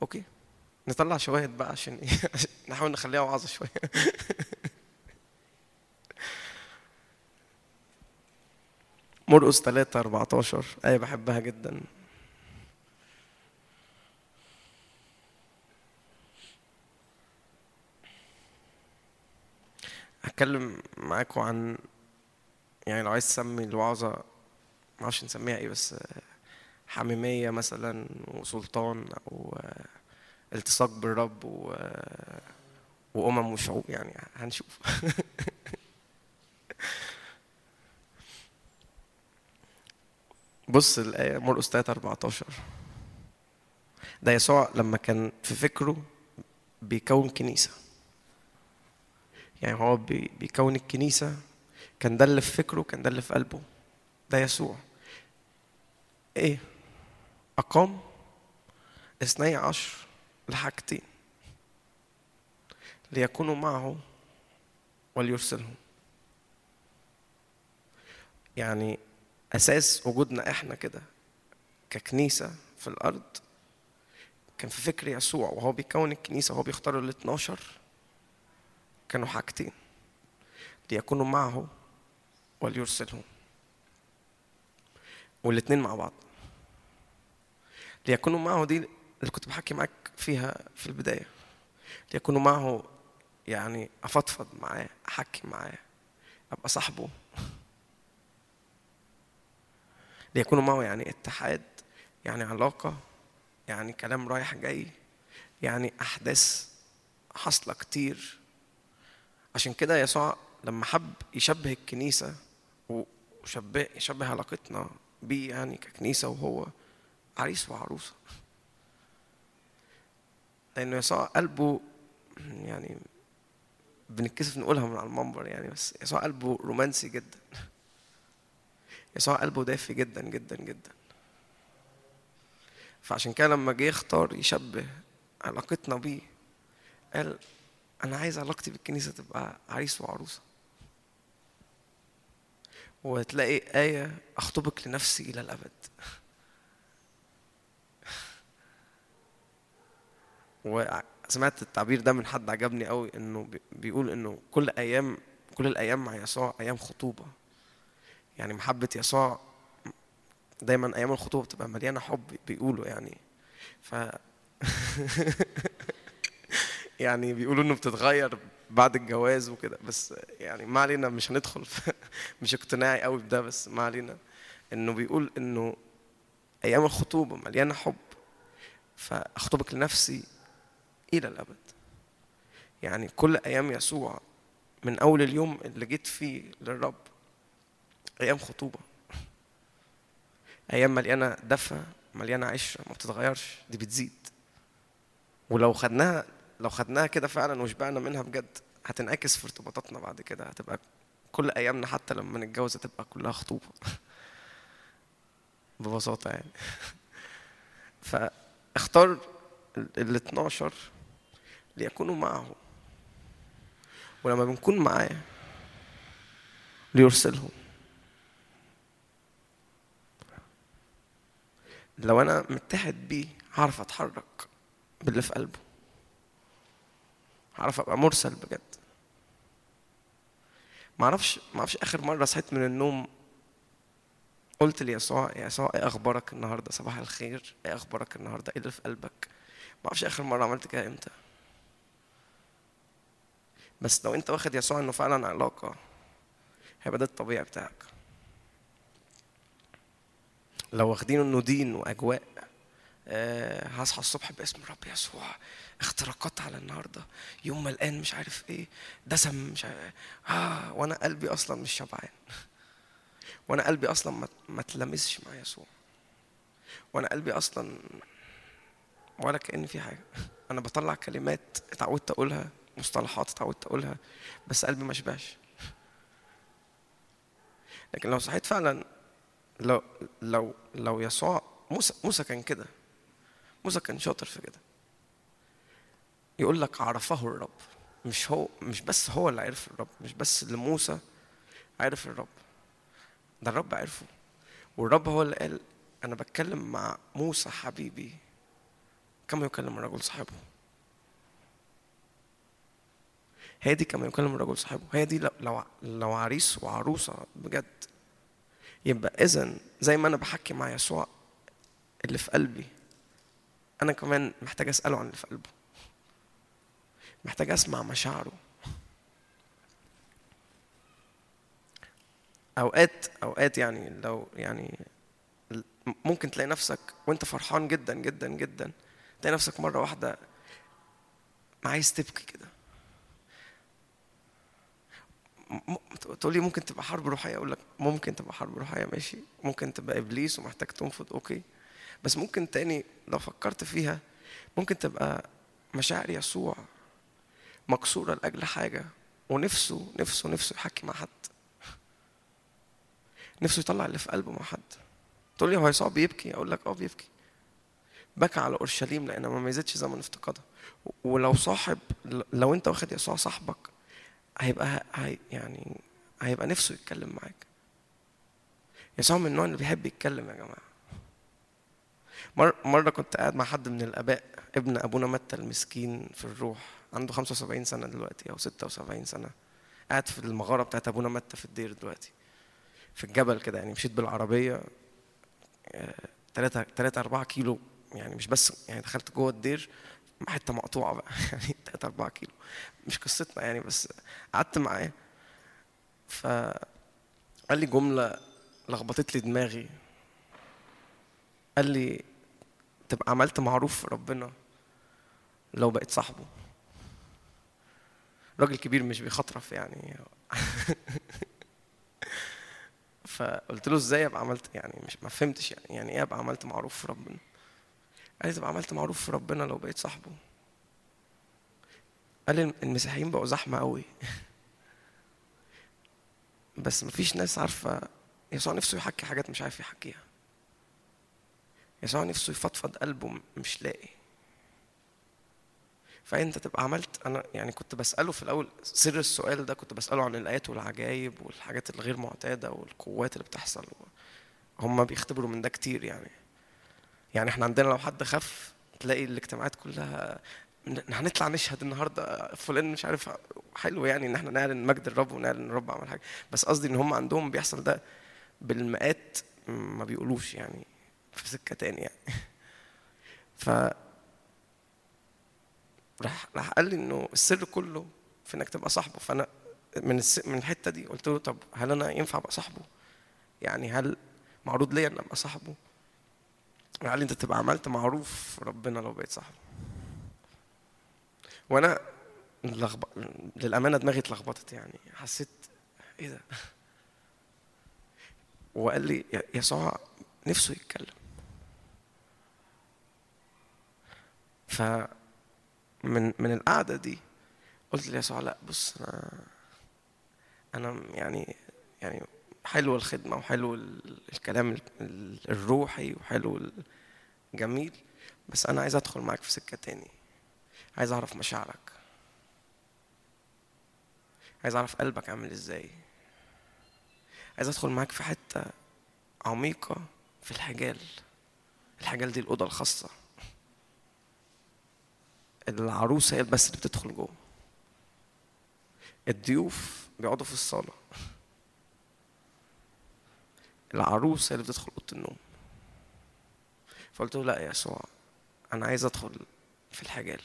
[SPEAKER 1] أوكي. نطلع شواهد بقى عشان إيه؟ نحاول نخليها وعظه شوية. مرقس 3 14 آية بحبها جدا. هتكلم معاكم عن يعني لو عايز تسمي الوعظة معرفش نسميها إيه بس حميمية مثلا وسلطان أو التصاق بالرب و وأمم وشعوب يعني هنشوف. بص الآية مرقس 3 14 ده يسوع لما كان في فكره بيكون كنيسة. يعني هو بي- بيكون الكنيسة. كان ده اللي في فكره كان ده اللي في قلبه. ده يسوع. إيه؟ أقام اثني عشر لحاجتين ليكونوا معه وليرسلهم. يعني أساس وجودنا إحنا كده ككنيسة في الأرض كان في فكر يسوع وهو بيكون الكنيسة وهو بيختار ال 12 كانوا حاجتين ليكونوا معه وليرسلهم. والاتنين مع بعض. ليكونوا معه دي اللي كنت بحكي معاك فيها في البداية. ليكونوا معه يعني أفضفض معاه أحكي معاه أبقى صاحبه. ليكونوا معه يعني اتحاد يعني علاقة يعني كلام رايح جاي يعني أحداث حاصلة كتير. عشان كده يسوع لما حب يشبه الكنيسة وشبه يشبه علاقتنا بيه يعني ككنيسة وهو عريس وعروسة لأنه يسوع قلبه يعني بنتكسف نقولها من على المنبر يعني بس يسوع قلبه رومانسي جدا. يسوع قلبه دافي جدا جدا جدا. فعشان كده لما جه يختار يشبه علاقتنا بيه قال أنا عايز علاقتي بالكنيسة تبقى عريس وعروسة. وتلاقي آية أخطبك لنفسي إلى الأبد. وسمعت التعبير ده من حد عجبني قوي بي- بيقول إنه كل أيام كل الأيام مع يسوع أيام خطوبة. يعني محبة يسوع دايما أيام الخطوبة بتبقى مليانة حب بيقولوا يعني. ف يعني بيقولوا إنه بتتغير بعد الجواز وكده بس يعني ما علينا مش هندخل مش اقتناعي قوي بده بس ما علينا. إنه بيقول إنه أيام الخطوبة مليانة حب. فأخطبك لنفسي إلى الأبد. يعني كل أيام يسوع من أول اليوم اللي جيت فيه للرب أيام خطوبة. أيام مليانة دفى مليانة عشرة ما بتتغيرش دي بتزيد. ولو خدناها لو خدناها كده فعلا وشبعنا منها بجد هتنعكس في ارتباطاتنا بعد كده. هتبقى كل أيامنا حتى لما نتجوز هتبقى كلها خطوبة. ببساطة يعني. فاختار ال 12 ليكونوا معه. ولما بنكون معاه ليرسلهم لو أنا متحد بيه هعرف أتحرك باللي في قلبه. هعرف أبقى مرسل بجد. ما أعرفش ما أعرفش آخر مرة صحيت من النوم قلت ليسوع يا يسوع إيه أخبارك النهارده؟ صباح الخير. إيه أخبارك النهارده؟ إيه اللي في قلبك؟ ما أعرفش آخر مرة عملت كده إمتى. بس لو انت واخد يسوع انه فعلا علاقة هيبقى ده الطبيعي بتاعك. لو واخدينه انه دين وأجواء آه، هصحى الصبح باسم الرب يسوع اختراقات على النهارده يوم ملقان مش عارف إيه دسم مش عارف آه وأنا قلبي أصلا مش شبعان. وأنا قلبي أصلا ما ما تلمسش مع يسوع. وأنا قلبي أصلا ولا كأن في حاجة. أنا بطلع كلمات اتعودت أقولها مصطلحات اتعودت أقولها بس قلبي ما شبعش. لكن لو صحيت فعلا لو لو لو يسوع موسى موسى كان كده. موسى كان شاطر في كده. يقول لك عرفه الرب. مش هو مش بس هو اللي عرف الرب مش بس اللي موسى عرف الرب. ده الرب عرفه. والرب هو اللي قال أنا بتكلم مع موسى حبيبي. كما يكلم الرجل صاحبه؟ هي دي كما يكلم الرجل صاحبه. هي دي لو لو, عريس وعروسة بجد يبقى اذا زي ما أنا بحكي مع يسوع اللي في قلبي أنا كمان محتاج أسأله عن اللي في قلبه. محتاج أسمع مشاعره. اوقات أوقات يعني لو يعني ممكن تلاقي نفسك وأنت فرحان جدا جدا جدا تلاقي نفسك مرة واحدة عايز تبكي كده. تقول لي ممكن تبقى حرب روحية؟ أقول لك ممكن تبقى حرب روحية ماشي. ممكن تبقى إبليس ومحتاج تنفض أوكي. بس ممكن تاني لو فكرت فيها ممكن تبقى مشاعر يسوع مكسورة لأجل حاجة ونفسه نفسه نفسه يحكي مع حد. نفسه يطلع اللي في قلبه مع حد. تقول لي هو يسوع بيبكي؟ أقول لك آه بيبكي. بكى على أورشليم لأن ما ميزتش زمن افتقادها ولو صاحب لو أنت واخد يسوع صاحبك هيبقى هي يعني هيبقى نفسه يتكلم معاك. يسوع من النوع اللي بيحب يتكلم يا جماعة. مرة, مرة كنت قاعد مع حد من الآباء ابن أبونا متى المسكين في الروح عنده 75 سنة دلوقتي أو 76 سنة قاعد في المغارة بتاعت أبونا متى في الدير دلوقتي. في الجبل كده يعني مشيت بالعربية 3 3 4 كيلو يعني مش بس يعني دخلت جوه الدير حتة مقطوعة بقى. يعني 3 4 كيلو. مش قصتنا يعني بس قعدت معاه. فقال لي جملة لخبطت لي دماغي. قال لي تبقى عملت معروف في ربنا لو بقيت صاحبه. راجل كبير مش بيخطرف يعني. فقلت له إزاي أبقى عملت؟ يعني مش ما فهمتش يعني يعني إيه أبقى عملت معروف في ربنا؟ لي تبقى عملت معروف في ربنا لو بقيت صاحبه. قال المسيحيين بقوا زحمة قوي. بس مفيش ناس عارفة يسوع نفسه يحكي حاجات مش عارف يحكيها. يسوع نفسه يفضفض قلبه مش لاقي. فأنت تبقى عملت أنا يعني كنت بسأله في الأول سر السؤال ده كنت بسأله عن الآيات والعجائب والحاجات الغير معتادة والقوات اللي بتحصل. هم بيختبروا من ده كتير يعني. يعني إحنا عندنا لو حد خف تلاقي الاجتماعات كلها هنطلع نشهد النهارده فلان مش عارف حلو يعني إن إحنا نعلن مجد الرب ونعلن ان الرب عمل حاجة بس قصدي إن هم عندهم بيحصل ده بالمئات ما بيقولوش يعني في سكة تاني يعني ف راح راح قال لي إنه السر كله في إنك تبقى صاحبه فأنا من الس... من الحتة دي قلت له طب هل أنا ينفع أبقى صاحبه؟ يعني هل معروض ليا إن أبقى صاحبه؟ قال لي انت تبقى عملت معروف ربنا لو بقيت صاحبه. وأنا لغب... للأمانة دماغي اتلخبطت يعني حسيت إيه ده؟ وقال لي يسوع نفسه يتكلم. ف من من القعدة دي قلت ليسوع لا بص أنا أنا يعني يعني حلو الخدمة وحلو الكلام الروحي وحلو الجميل بس أنا عايز أدخل معاك في سكة تاني. عايز أعرف مشاعرك. عايز أعرف قلبك عامل إزاي. عايز أدخل معاك في حتة عميقة في الحجال. الحجال دي الأوضة الخاصة. العروسة هي بس اللي بتدخل جوه. الضيوف بيقعدوا في الصالة. العروسة اللي بتدخل أوضة النوم. فقلت له لا يا يسوع أنا عايز أدخل في الحجال.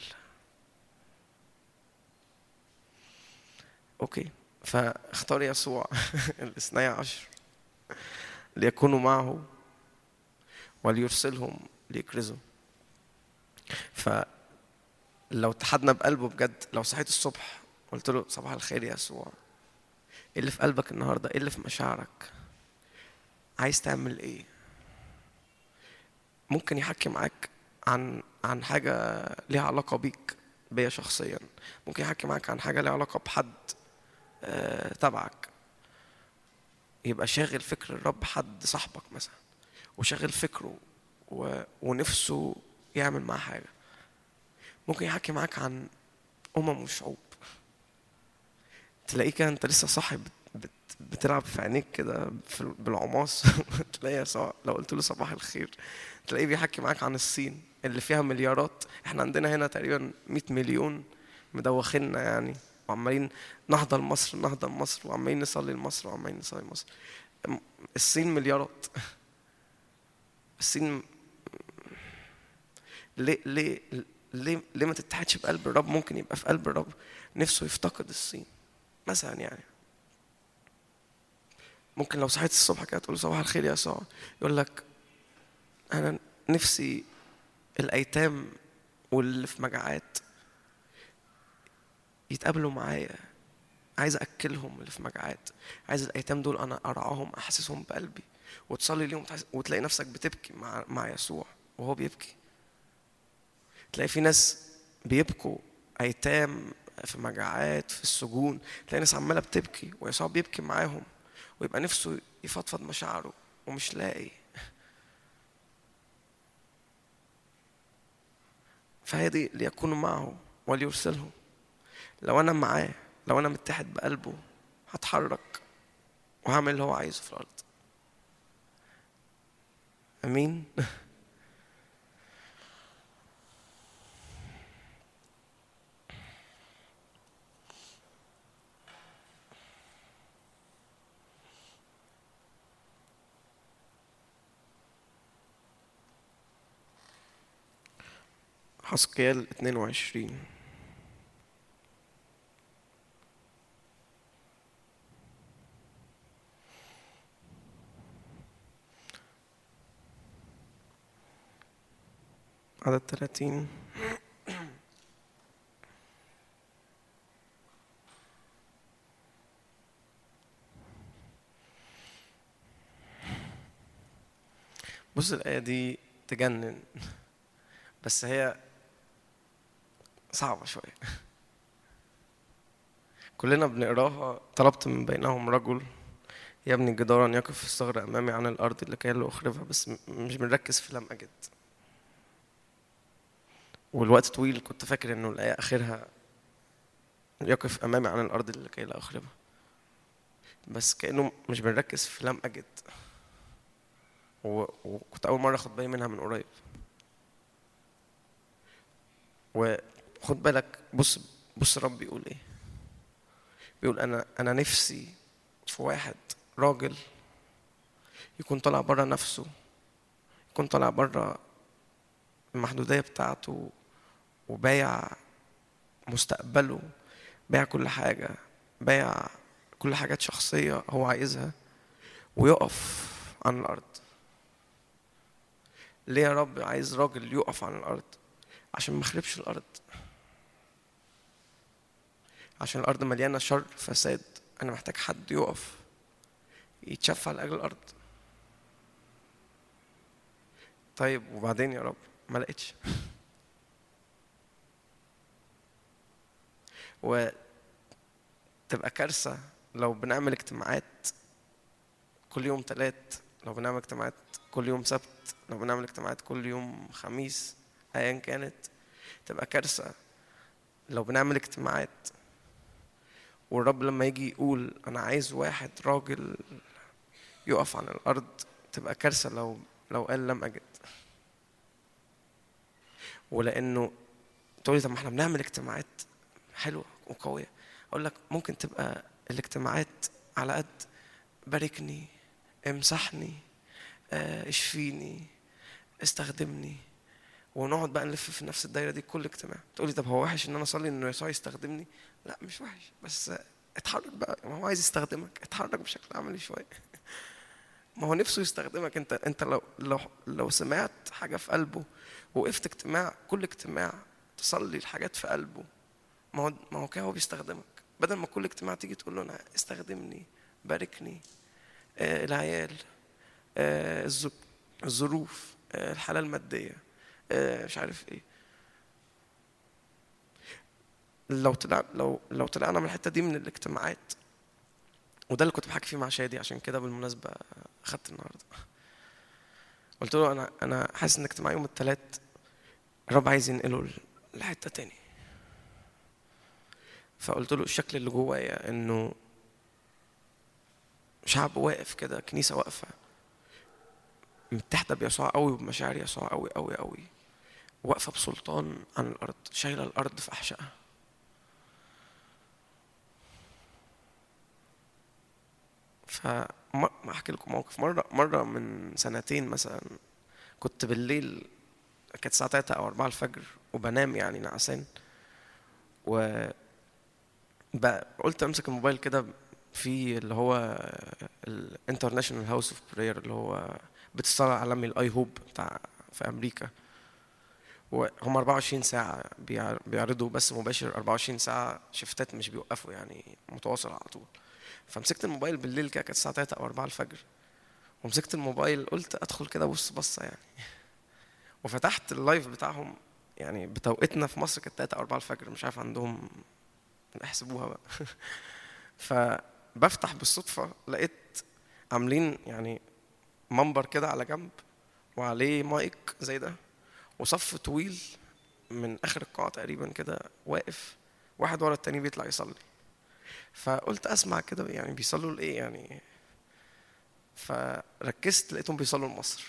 [SPEAKER 1] أوكي فاختار يسوع الاثني عشر ليكونوا معه وليرسلهم ليكرزوا ف لو اتحدنا بقلبه بجد لو صحيت الصبح قلت له صباح الخير يا يسوع إيه اللي في قلبك النهارده؟ إيه اللي في مشاعرك؟ عايز تعمل إيه. ممكن يحكي معاك عن عن حاجة ليها علاقة بيك بيا شخصيا. ممكن يحكي معاك عن حاجة ليها علاقة بحد آه، تبعك. يبقى شاغل فكر الرب حد صاحبك مثلا وشاغل فكره و... ونفسه يعمل معاه حاجة. ممكن يحكي معاك عن أمم وشعوب. تلاقيه كده أنت لسه. بت... بتلعب في عينيك كده. بالعماص تلاقيه صح... لو قلت له صباح الخير تلاقيه بيحكي معاك عن الصين اللي فيها مليارات. إحنا عندنا هنا تقريبا 100 مليون مدوخيننا يعني وعمالين نهضة لمصر نهضة لمصر وعمالين نصلي لمصر وعمالين نصلي لمصر. الصين مليارات. الصين ليه ليه ليه ليه ما تتحدش بقلب الرب؟ ممكن يبقى في قلب الرب نفسه يفتقد الصين مثلا يعني. ممكن لو صحيت الصبح كده تقول صباح الخير يا يسوع يقول لك أنا نفسي الأيتام واللي في مجاعات يتقابلوا معايا. عايز أكلهم اللي في مجاعات. عايز الأيتام دول أنا أرعاهم أحسسهم بقلبي. وتصلي ليهم وتلاقي نفسك بتبكي مع مع يسوع وهو بيبكي. تلاقي في ناس بيبكوا أيتام في مجاعات في السجون. تلاقي ناس عمالة بتبكي ويسوع بيبكي معاهم. ويبقى نفسه يفضفض مشاعره ومش لاقي. فهذه ليكونوا معه وليرسلهم. لو أنا معاه لو أنا متحد بقلبه هتحرك وهعمل اللي هو عايزه في الأرض. أمين؟ حسقيال 22 عدد 30 بص الآية دي تجنن بس هي صعبة شوية. كلنا بنقراها طلبت من بينهم رجل يبني جدارا يقف في الثغر أمامي عن الأرض لكي لا أخربها بس مش بنركز في لم أجد والوقت طويل كنت فاكر إنه الآية آخرها يقف أمامي عن الأرض لكي لا أخربها. بس كأنه مش بنركز في لم أجد و- وكنت أول مرة أخد بالي منها من قريب. وخد بالك بص بص الرب بيقول إيه؟ بيقول أنا أنا نفسي في واحد راجل يكون طالع بره نفسه يكون طالع بره المحدودية بتاعته وبايع مستقبله بايع كل حاجة بايع كل حاجات شخصية هو عايزها ويقف عن الأرض. ليه يا رب عايز راجل يقف عن الأرض؟ عشان ما الأرض. عشان الأرض مليانة شر فساد. أنا محتاج حد يقف يتشفع لاجل الأرض. طيب وبعدين يا رب ما لقيتش. وتبقى كارثة لو بنعمل اجتماعات كل يوم تلات لو بنعمل اجتماعات كل يوم سبت لو بنعمل اجتماعات كل يوم خميس ايا كانت تبقى كارثة لو بنعمل اجتماعات والرب لما يجي يقول أنا عايز واحد راجل يقف عن الأرض تبقى كارثة لو لو قال لم أجد. ولأنه تقولي طب ما إحنا بنعمل اجتماعات حلوة وقوية. أقول لك ممكن تبقى الاجتماعات على قد باركني امسحني آه، اشفيني استخدمني. ونقعد بقى نلف في نفس الدايرة دي كل اجتماع. تقولي طب هو وحش إن أنا أصلي إنه يسوع يستخدمني؟ لا مش وحش. بس اتحرك بقى. ما هو عايز يستخدمك. اتحرك بشكل عملي شوية. ما هو نفسه يستخدمك. انت انت لو لو لو سمعت حاجة في قلبه وقفت اجتماع كل اجتماع
[SPEAKER 2] تصلي الحاجات في قلبه ما هو ما هو كده هو بيستخدمك. بدل ما كل اجتماع تيجي تقول له أنا استخدمني باركني آه العيال آه الظروف آه الحالة المادية آه مش عارف إيه. لو طلع لو لو طلعنا من الحتة دي من الاجتماعات. وده اللي كنت بحكي فيه مع شادي عشان كده بالمناسبة اخدت النهارده. قلت له أنا أنا حاسس إن اجتماع يوم الثلاث الرب عايز ينقله لحتة تاني فقلت له الشكل اللي جوايا إنه شعب واقف كده كنيسة واقفة. متحدة بيسوع قوي وبمشاعر يسوع قوي قوي قوي. واقفة بسلطان عن الأرض شايلة الأرض في أحشائها. فما أحكي لكم موقف. مرة مرة من سنتين مثلا كنت بالليل كانت الساعة 3 أو 4 الفجر وبنام يعني نعسان و قلت أمسك الموبايل كده في اللي هو ال International House of Prayer اللي هو بيت الصلاه العالمي ال IHOP بتاع في أمريكا. وهم 24 ساعة بيع- بيعرضوا بس مباشر 24 ساعة شفتات مش بيوقفوا يعني متواصل على طول. فمسكت الموبايل بالليل كده كانت الساعة 3 أو 4 الفجر. ومسكت الموبايل قلت أدخل كده أبص بصة يعني. وفتحت ال live بتاعهم يعني بتوقيتنا في مصر كانت 3 أو 4 الفجر مش عارف عندهم احسبوها بقى. فبفتح بالصدفة لقيت عاملين يعني منبر كده على جنب وعليه مايك زي ده وصف طويل من آخر القاعة تقريبا كده واقف واحد ورا التاني بيطلع يصلي. فقلت أسمع كده يعني بيصلوا لإيه يعني؟ فركزت لقيتهم بيصلوا لمصر.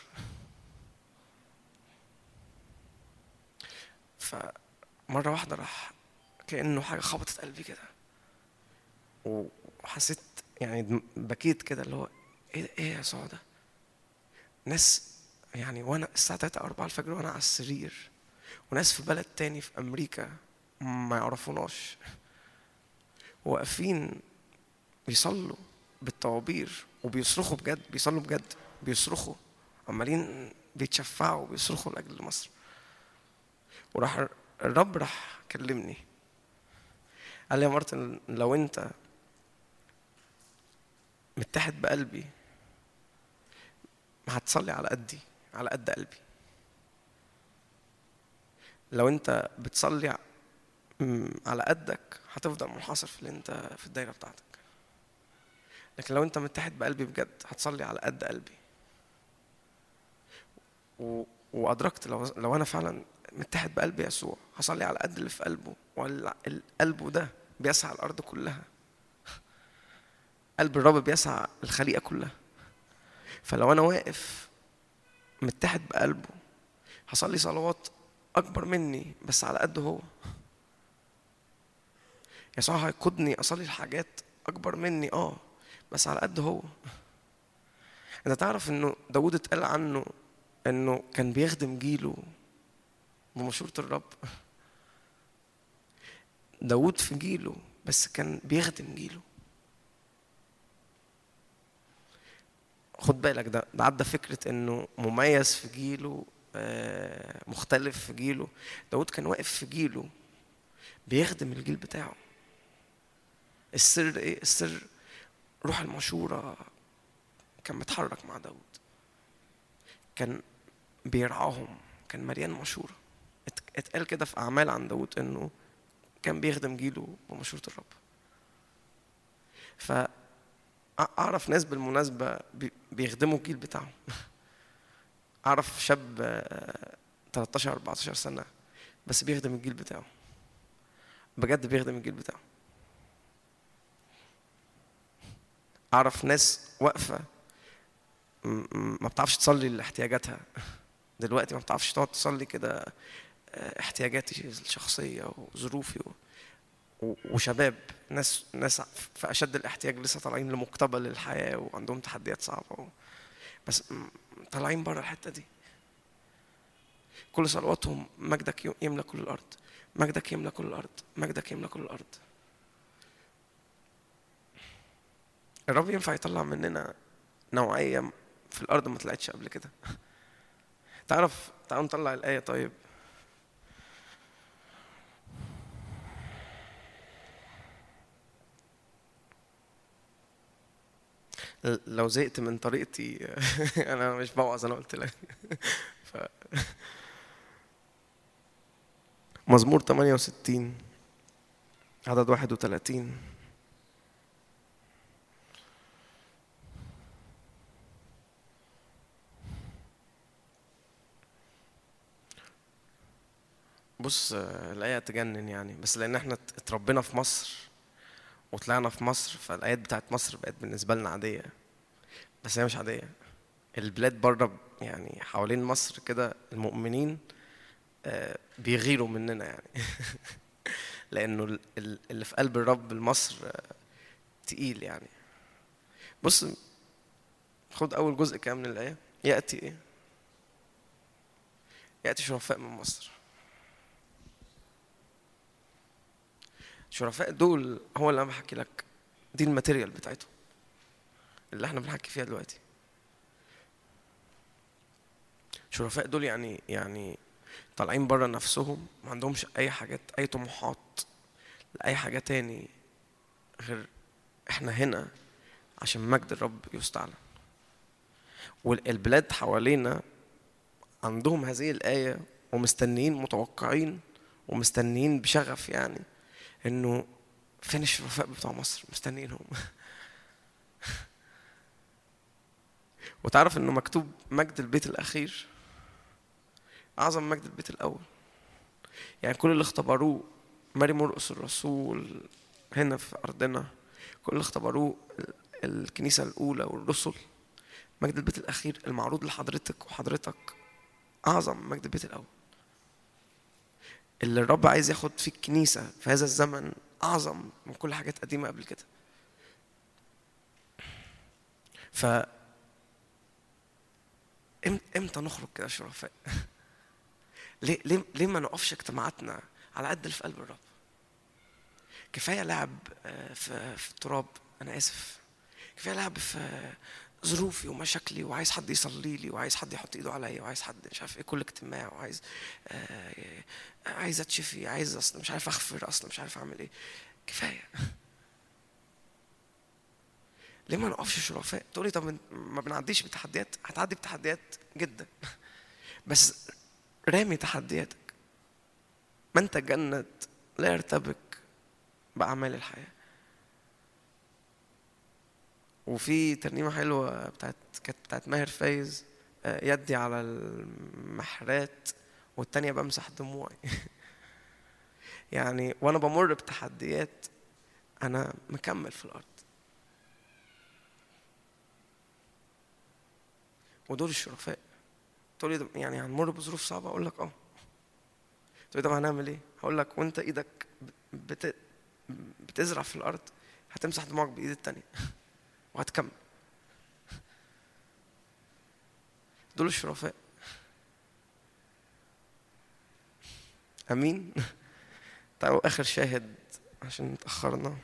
[SPEAKER 2] فمرة واحدة راح كأنه حاجة خبطت قلبي كده. وحسيت يعني بكيت كده اللي هو إيه إيه يا يسوع ده ناس يعني وأنا الساعة 3 أو 4 الفجر وأنا على السرير وناس في بلد تاني في أمريكا ما يعرفوناش. واقفين بيصلوا بالطوابير وبيصرخوا بجد بيصلوا بجد بيصرخوا عمالين بيتشفعوا بيصرخوا لأجل مصر. وراح الرب راح كلمني. قال لي يا مارتن لو انت متحد بقلبي ما هتصلي على قدي على قد قلبي. لو انت بتصلي على قدك هتفضل منحصر في اللي انت في الدايرة بتاعتك. لكن لو انت متحد بقلبي بجد هتصلي على قد قلبي. و... وأدركت لو لو أنا فعلا متحد بقلب يسوع هصلي على قد اللي في قلبه والقلب ده بيسعى الأرض كلها. قلب الرب بيسعى الخليقة كلها. فلو أنا واقف متحد بقلبه هصلي صلوات أكبر مني بس على قد هو. يسوع هيقودني أصلي الحاجات أكبر مني آه بس على قد هو. أنت تعرف إنه داود اتقال عنه إنه كان بيخدم جيله بمشورة الرب. داود في جيله بس كان بيخدم جيله. خد بالك ده ده عدى فكرة إنه مميز في جيله آه، مختلف في جيله. داود كان واقف في جيله بيخدم الجيل بتاعه. السر إيه السر روح المشورة كان متحرك مع داود كان بيرعاهم كان مليان مشورة. ات- اتقال كده في أعمال عن داود إنه كان بيخدم جيله بمشورة الرب. فأعرف ناس بالمناسبة بي- بيخدموا الجيل بتاعهم. أعرف شاب آه، 13 14 سنة بس بيخدم الجيل بتاعه. بجد بيخدم الجيل بتاعه. أعرف ناس م- ما بتعرفش تصلي لاحتياجاتها. دلوقتي ما بتعرفش تقعد تصلي كده آه، احتياجاتي الشخصية وظروفي وشباب. ناس ناس في أشد الاحتياج لسه طالعين لمقتبل الحياة وعندهم تحديات صعبة و... بس طالعين بره الحتة دي. كل صلواتهم مجدك يملى كل الأرض. مجدك يملى كل الأرض. مجدك يملى كل الأرض. الرب ينفع يطلع مننا نوعية في الأرض ما طلعتش قبل كده. تعرف تعالوا نطلع الآية طيب. لو زهقت من طريقتي أنا مش بوعظ أنا قلت لك. ف... مزمور 68 عدد 31 بص الآية تجنن يعني بس لأن إحنا ات- اتربينا في مصر وطلعنا في مصر فالآيات بتاعت مصر بقت بالنسبة لنا عادية بس هي مش عادية. البلاد بره يعني حوالين مصر كده المؤمنين آه، بيغيروا مننا يعني. لأنه ال- ال- اللي في قلب الرب لمصر آه، تقيل يعني. بص خد أول جزء كده من الآية. يأتي إيه؟ يأتي شرفاء من مصر. الشرفاء دول هو اللي أنا بحكي لك. دي الماتيريال بتاعتهم. اللي إحنا بنحكي فيها دلوقتي. الشرفاء دول يعني يعني طالعين بره نفسهم. ما عندهمش أي حاجات أي طموحات لأي حاجة تاني غير إحنا هنا عشان مجد الرب يستعلن والبلاد حوالينا عندهم هذه الآية ومستنيين متوقعين ومستنيين بشغف يعني. إنه فين الشرفاء بتوع مصر مستنيينهم. وتعرف إنه مكتوب مجد البيت الأخير؟ أعظم مجد البيت الأول. يعني كل اللي اختبروه ماري مرقس الرسول هنا في أرضنا كل اللي اختبروه ال- الكنيسة الأولى والرسل مجد البيت الأخير المعروض لحضرتك وحضرتك أعظم مجد البيت الأول. اللي الرب عايز ياخد في الكنيسة في هذا الزمن أعظم من كل حاجات قديمة قبل كده. ف إمتى نخرج كده شرفاء؟ ليه ليه ليه ما نقفش اجتماعاتنا على قد اللي في قلب الرب؟ كفاية لعب آه، في في التراب أنا آسف. كفاية لعب في ظروفي ومشاكلي وعايز حد يصلي لي وعايز حد يحط إيده عليا وعايز حد مش عارف إيه كل اجتماع وعايز آه، عايز اتشفي عايز أصلا مش عارف اغفر أصلا مش عارف أعمل إيه. كفاية. ليه ما نقفش شرفاء تقولي طب ما بنعديش بتحديات هتعدي بتحديات جدا. بس رامي تحدياتك. من تجند لا يرتبك بأعمال الحياة. وفي ترنيمة حلوة بتاعت كانت بتاعت ماهر فايز آه، يدي على المحرات. والتانية بمسح دموعي. يعني وأنا بمر بتحديات أنا مكمل في الأرض. ودول الشرفاء. تقول لي يعني هنمر بظروف صعبة؟ أقول لك آه. تقول لي طب هنعمل إيه؟ هقول لك وأنت إيدك بت... بتزرع في الأرض هتمسح دموعك بإيد التانية وهتكمل. دول الشرفاء. أمين؟ تعالوا آخر شاهد عشان اتأخرنا.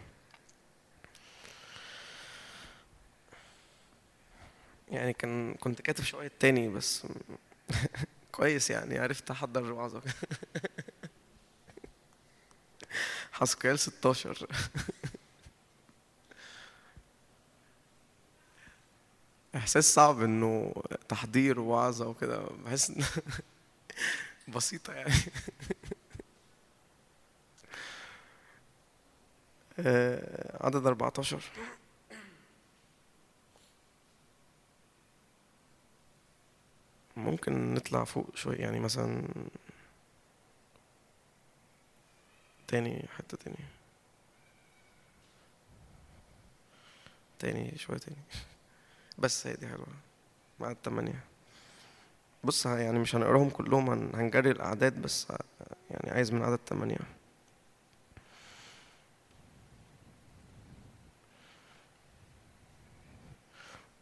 [SPEAKER 2] يعني كان كنت كاتب شوية تاني بس كويس يعني عرفت أحضر الوعظه حسكيال 16 إحساس صعب إنه تحضير وعظة وكده بحس بسيطة يعني آه، عدد 14 ممكن نطلع فوق شوية يعني مثلا تاني حتة تاني. تاني شوية تاني. بس هي دي حلوة. مع التمانية بص يعني مش هنقراهم كلهم هن- هنجري الأعداد بس يعني عايز من عدد تمانية.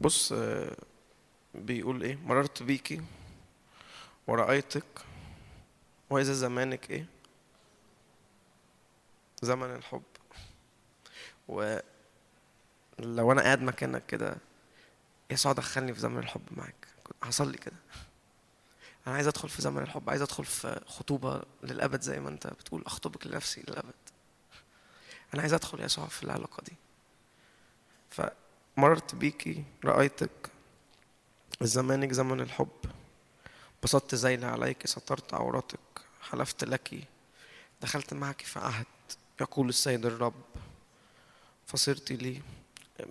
[SPEAKER 2] بص آه، بيقول إيه؟ مررت بيكي ورأيتك. وإذا زمانك إيه؟ زمن الحب. ولو أنا قاعد مكانك كده يسوع دخلني في زمن الحب معاك. حصل لي كده. أنا عايز أدخل في زمن الحب عايز أدخل في خطوبة للأبد زي ما أنت بتقول أخطبك لنفسي للأبد. أنا عايز أدخل يسوع في العلاقة دي. مررت بيكي رأيتك زمانك زمن الحب. بسطت ذيلي عليك سترت عوراتك حلفت لك. دخلت معك في عهد يقول السيد الرب. فصرت لي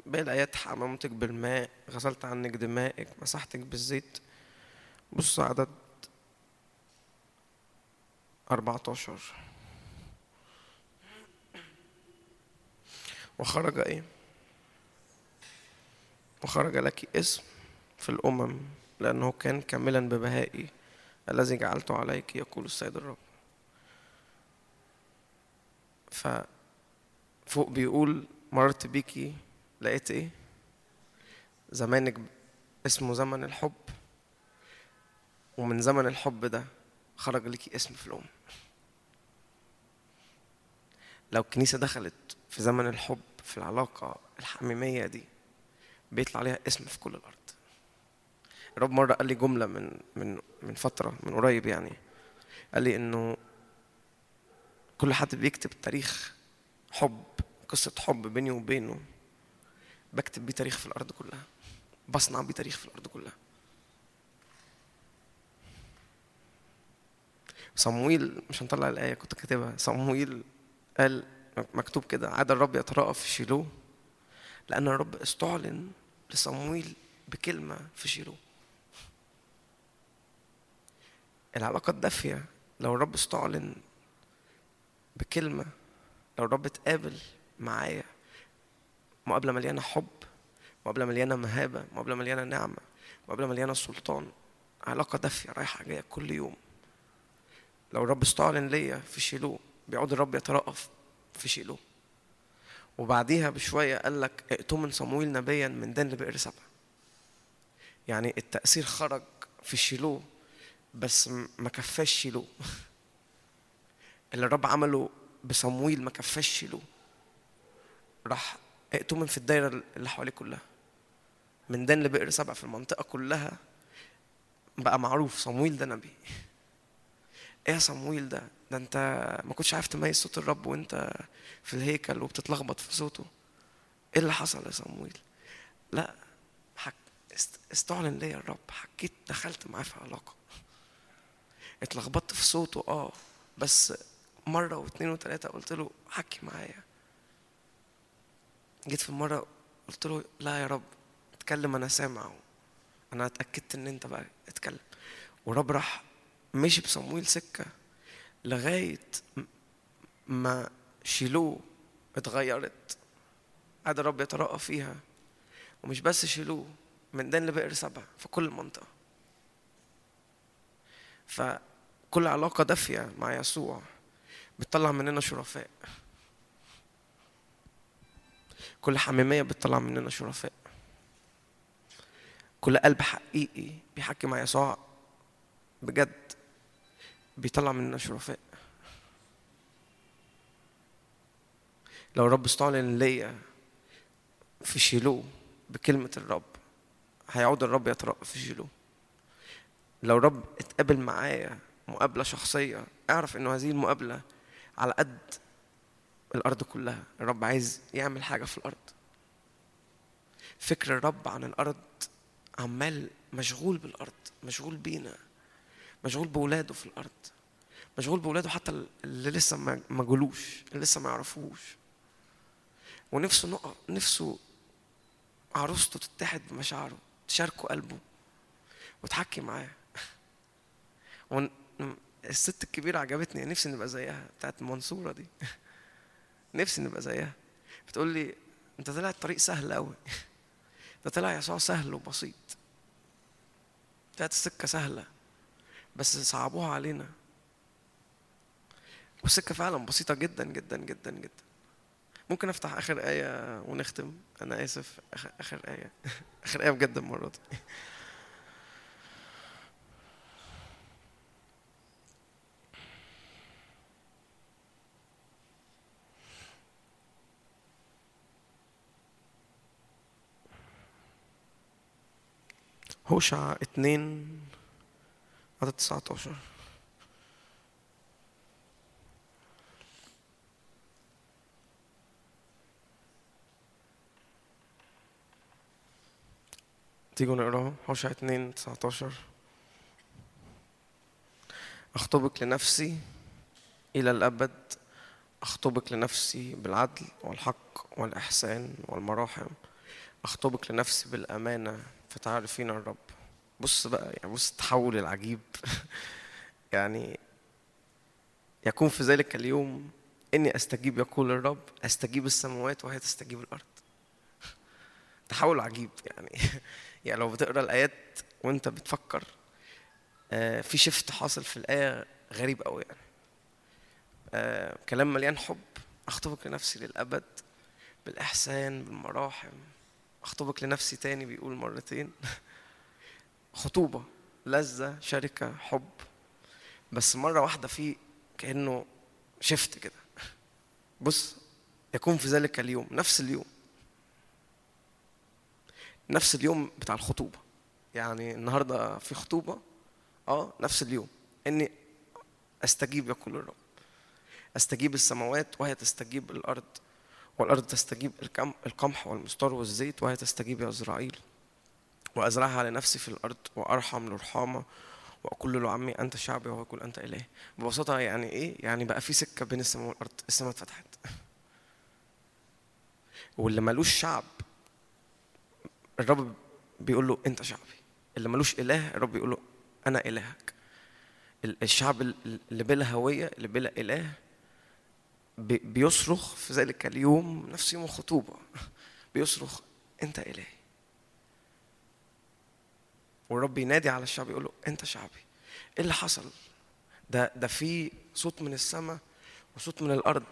[SPEAKER 2] باقي الآيات حممتك بالماء غسلت عنك دمائك مسحتك بالزيت. بص عدد 14 وخرج إيه؟ وخرج لك اسم في الأمم لأنه كان كاملا ببهائي. الذي جعلته عليك يقول السيد الرب. ففوق بيقول مررت بيكي لقيت إيه؟ زمانك اسمه زمن الحب. ومن زمن الحب ده خرج ليكي اسم في الأم لو الكنيسة دخلت في زمن الحب في العلاقة الحميمية دي بيطلع عليها اسم في كل الأرض. الرب مرة قال لي جملة من من من فترة من قريب يعني. قال لي إنه كل حد بيكتب تاريخ حب قصة حب بيني وبينه بكتب بيه تاريخ في الأرض كلها بصنع بيه تاريخ في الأرض كلها. صمويل مش هنطلع الآية كنت كاتبها. صمويل قال مكتوب كده عاد الرب يترأف في شيلوه لأن الرب استعلن لصمويل بكلمة في شيلوه العلاقة الدافية لو الرب استعلن بكلمة لو الرب اتقابل معايا مقابلة مليانة حب مقابلة مليانة مهابة مقابلة مليانة نعمة مقابلة مليانة سلطان علاقة دافية رايحة جاية كل يوم. لو الرب استعلن ليا في شيلوه بيعود الرب يترأف في شيلوه وبعديها بشوية قال لك ائتمن صمويل نبيا من دان لبئر سبع. يعني التأثير خرج في شيلوه بس ما كفاش شيلوه. اللي الرب عمله بصمويل ما كفاش شيلوه. راح ائتمن في الدايرة اللي حواليه كلها. من دان لبئر سبع في المنطقة كلها بقى معروف صمويل ده نبي. إيه صمويل ده؟ ده انت ما كنتش عارف تميز صوت الرب وانت في الهيكل وبتتلخبط في صوته. إيه اللي حصل يا صمويل لا حك... است... استعلن ليا الرب حكيت دخلت معاه في علاقة. اتلخبطت في صوته آه. بس مرة واثنين وثلاثه قلت له حكي معايا. جيت في مرة قلت له لا يا رب اتكلم أنا سامع أنا اتأكدت إن أنت بقى اتكلم. ورب راح مشي بصمويل سكة. لغاية م- ما شيلوه اتغيرت. عاد الرب يترأى فيها. ومش بس شيلوه من دان لبئر سبع في كل منطقة فكل علاقة دافية مع يسوع بتطلع مننا شرفاء. كل حميمية بتطلع مننا شرفاء. كل قلب حقيقي بيحكي مع يسوع بجد. بيطلع مننا شرفاء لو الرب استعلن ليا في شيلوه بكلمة الرب هيعود الرب يترأى في شيلوه لو الرب اتقابل معايا مقابلة شخصية اعرف انه هذه المقابلة على قد الأرض كلها. الرب عايز يعمل حاجة في الأرض. فكر الرب عن الأرض عمال مشغول بالأرض مشغول بينا. مشغول بولاده في الأرض. مشغول بولاده حتى اللي لسه ما جولوش اللي لسه ما يعرفوش. ونفسه نقع نفسه عروسته تتحد بمشاعره تشاركه قلبه وتحكي معاه. الست الكبيرة عجبتني نفسي نبقى زيها بتاعت المنصورة دي. نفسي نبقى زيها. بتقول لي أنت طلع الطريق سهل قوي ده طلع يسوع سهل وبسيط. طلعت السكة سهلة. بس صعبوها علينا. والسكة فعلا بسيطة جدا جدا جدا جدا. ممكن أفتح آخر آية ونختم؟ أنا آسف. اخر, آخر آية. آخر آية بجد المرة دي. هوشع اتنين عدد 19 تيجوا نقراها هوشع 2 19 أخطبك لنفسي إلى الأبد. أخطبك لنفسي بالعدل والحق والإحسان والمراحم. أخطبك لنفسي بالأمانة فتعرفين الرب. بص بقى يعني بص التحول العجيب. يعني يكون في ذلك اليوم إني أستجيب يقول الرب أستجيب السماوات وهي تستجيب الأرض. تحول عجيب يعني. يعني لو بتقرأ الآيات وأنت بتفكر آه، في شفت حاصل في الآية غريب قوي يعني. آه، كلام مليان حب. أخطبك لنفسي للأبد بالإحسان بالمراحم. أخطبك لنفسي تاني بيقول مرتين. خطوبة لذة شركة حب. بس مرة واحدة في كأنه شفت كده. بص يكون في ذلك اليوم نفس اليوم. نفس اليوم بتاع الخطوبة. يعني النهاردة في خطوبة آه نفس اليوم. إني أستجيب يقول الرب. أستجيب السماوات وهي تستجيب الأرض. والأرض تستجيب القمح والمستار والزيت وهي تستجيب يا إسرائيل. وأزرعها لنفسي في الأرض وأرحم لرحامة وأقول له عمي أنت شعبي وهو يقول أنت الهي ببساطة يعني إيه؟ يعني بقى في سكة بين السماء والأرض السماء اتفتحت. واللي ملوش شعب الرب بيقول له أنت شعبي. اللي ملوش إله الرب بيقول له أنا إلهك. ال- الشعب ال- اللي بلا هوية اللي بلا بي- بيصرخ في ذلك اليوم نفس يوم الخطوبه بيصرخ أنت إلهي. والرب ينادي على الشعب يقول له أنت شعبي إيه اللي حصل؟ ده ده في صوت من السماء وصوت من الأرض.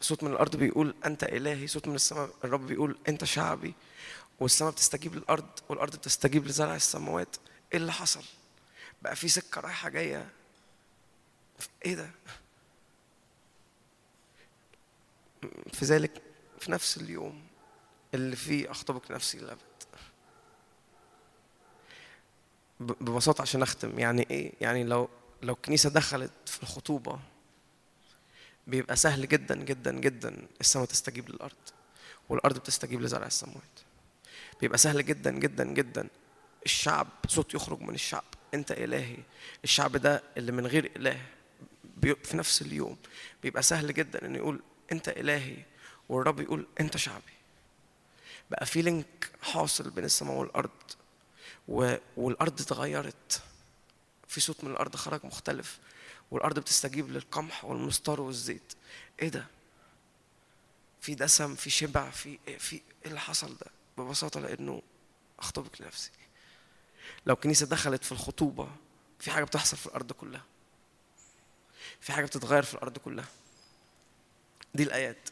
[SPEAKER 2] صوت من الأرض بيقول أنت إلهي صوت من السماء الرب بيقول أنت شعبي. والسماء بتستجيب للأرض والأرض بتستجيب لزرع السماوات. إيه اللي حصل؟ بقى في سكة رايحة جاية. إيه ده؟ في ذلك في نفس اليوم اللي فيه أخطبك نفسي للأبد. ببساطة عشان أختم. يعني إيه؟ يعني لو لو الكنيسة دخلت في الخطوبة بيبقى سهل جدا جدا جدا السماء تستجيب للأرض والأرض بتستجيب لزرع السماوات. بيبقى سهل جدا جدا جدا الشعب صوت يخرج من الشعب. أنت إلهي. الشعب ده اللي من غير إله في نفس اليوم بيبقى سهل جدا إنه يقول أنت إلهي والرب يقول أنت شعبي. بقى في لينك حاصل بين السماء والأرض. والأرض اتغيرت. في صوت من الأرض خرج مختلف. والأرض بتستجيب للقمح والمستار والزيت. إيه ده؟ في دسم في شبع في في إيه اللي حصل ده؟ ببساطة لأنه اخطبك لنفسي. لو الكنيسه دخلت في الخطوبة في حاجة بتحصل في الأرض كلها. في حاجة بتتغير في الأرض كلها. دي الآيات.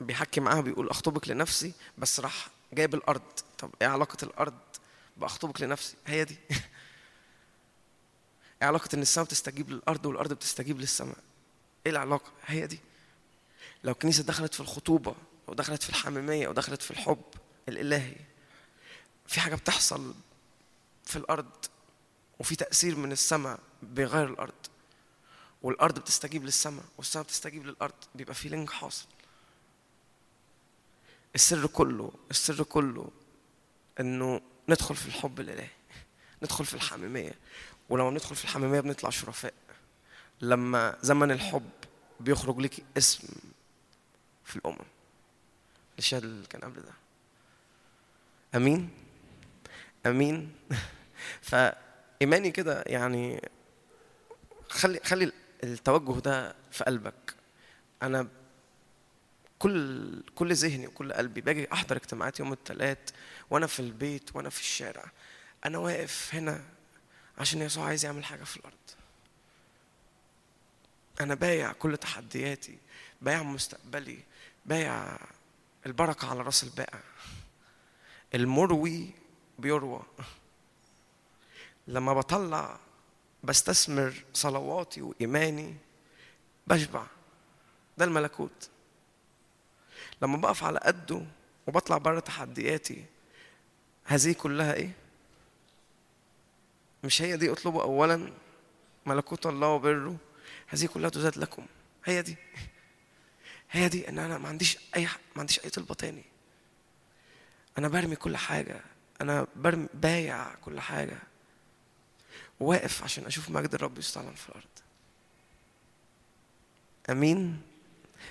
[SPEAKER 2] بيحكي معاها بيقول أخطبك لنفسي بس راح جايب الأرض. طب إيه علاقة الأرض باخطبك لنفسي. هي دي. إيه علاقة إن السماء بتستجيب للأرض والأرض بتستجيب للسماء؟ إيه العلاقة؟ هي دي. لو الكنيسه دخلت في الخطوبة ودخلت في الحميمية ودخلت في الحب الإلهي في حاجة بتحصل في الأرض وفي تأثير من السماء بيغير الأرض والأرض بتستجيب للسماء والسماء بتستجيب للأرض بيبقى في لينك حاصل. السر كله السر كله إنه ندخل في الحب الإلهي ندخل في الحميمية. ولما ندخل في الحميمية بنطلع شرفاء. لما زمن الحب بيخرج لك اسم في الأمم. الشهاد اللي كان قبل ده. أمين؟ أمين؟ فإيماني كده يعني خلي خلي التوجه ده في قلبك. أنا كل كل ذهني وكل قلبي باجي أحضر اجتماعات يوم الثلاث وأنا في البيت وأنا في الشارع. أنا واقف هنا عشان يسوع عايز يعمل حاجة في الأرض. أنا بايع كل تحدياتي بايع مستقبلي بايع البركة على رأس البائع المروي بيروى. لما بطلع بستثمر صلواتي وإيماني بشبع. ده الملكوت. لما بقف على قده وبطلع بره تحدياتي هذه كلها إيه؟ مش هي دي اطلبوا اولا؟ ملكوت الله وبره. هذه كلها تزاد لكم. هي دي. هي دي. إن أنا ما عنديش أي ما عنديش أي طلبة تاني. أنا برمي كل حاجة. أنا برمي بايع كل حاجة. واقف عشان أشوف مجد الرب يستعلن في الأرض. أمين؟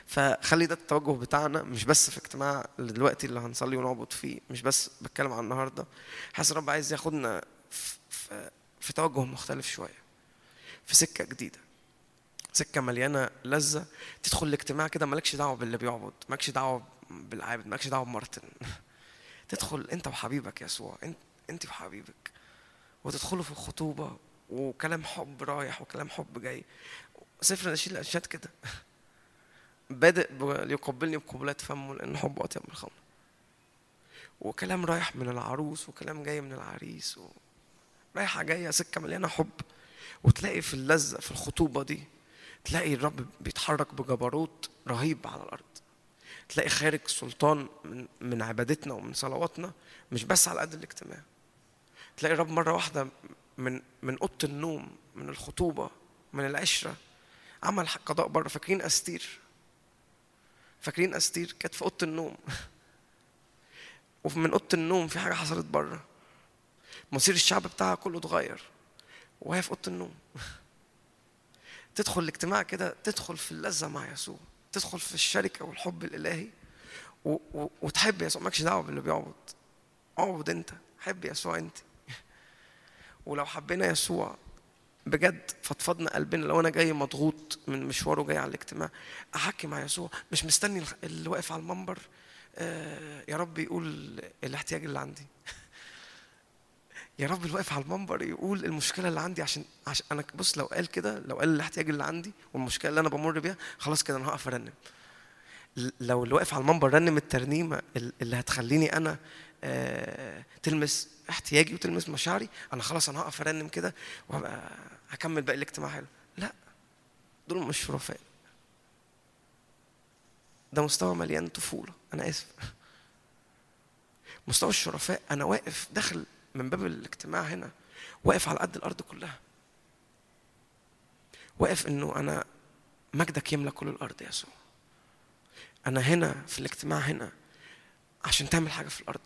[SPEAKER 2] فخلي ده التوجه بتاعنا مش بس في اجتماع دلوقتي اللي هنصلي ونعبد فيه مش بس بتكلم عن النهارده. حاسس الرب عايز ياخدنا في, في, توجه مختلف شوية في سكة جديدة سكة مليانة لذة. تدخل الاجتماع كده مالكش دعوة باللي بيعبد مالكش دعوة بالعابد مالكش دعوة بمارتن. تدخل انت وحبيبك يسوع انت انت وحبيبك. وتدخلوا في الخطوبة وكلام حب رايح وكلام حب جاي. سفر نشيد الانشاد كده. بادئ ليقبلني بقبلات فمه لأن حبه أطيب من الخمر وكلام رايح من العروس وكلام جاي من العريس و... رايحة جاية سكة مليانة حب. وتلاقي في اللذة في الخطوبة دي تلاقي الرب بيتحرك بجبروت رهيب على الأرض. تلاقي خارج سلطان من من عبادتنا ومن صلواتنا مش بس على قد الاجتماع. تلاقي الرب مرة واحدة من من أوضة النوم من الخطوبة من العشرة عمل قضاء بره فاكرين أستير؟ فاكرين أستير؟ كانت في أوضة النوم. ومن أوضة النوم في حاجة حصلت بره. مصير الشعب بتاعها كله اتغير. وهي في أوضة النوم. تدخل الاجتماع كده تدخل في اللذة مع يسوع. تدخل في الشركة والحب الإلهي. و- و- وتحب يسوع. مالكش دعوة باللي بيعبد. اعبد انت. حب يسوع انت. ولو حبينا يسوع بجد فضفضنا قلبنا لو أنا جاي مضغوط من مشواره جاي على الاجتماع أحكي مع يسوع مش مستني اللي واقف على المنبر آه، يا رب يقول الاحتياج اللي عندي. يا رب اللي واقف على المنبر يقول المشكلة اللي عندي عشان عشان أنا بص لو قال كده لو قال الاحتياج اللي عندي والمشكلة اللي أنا بمر بيها خلاص كده أنا هقف أرنم. لو اللي واقف على المنبر رنم الترنيمة ال- اللي هتخليني أنا آه، تلمس احتياجي وتلمس مشاعري أنا خلاص أنا هقف أرنم كده وهبقى هكمل باقي الاجتماع حلو. لا دول مش شرفاء ده مستوى مليان طفولة أنا آسف. مستوى الشرفاء أنا واقف داخل من باب الاجتماع هنا واقف على قد الأرض كلها. واقف إنه أنا مجدك يملى كل الأرض يا يسوع أنا هنا في الاجتماع هنا عشان تعمل حاجة في الأرض.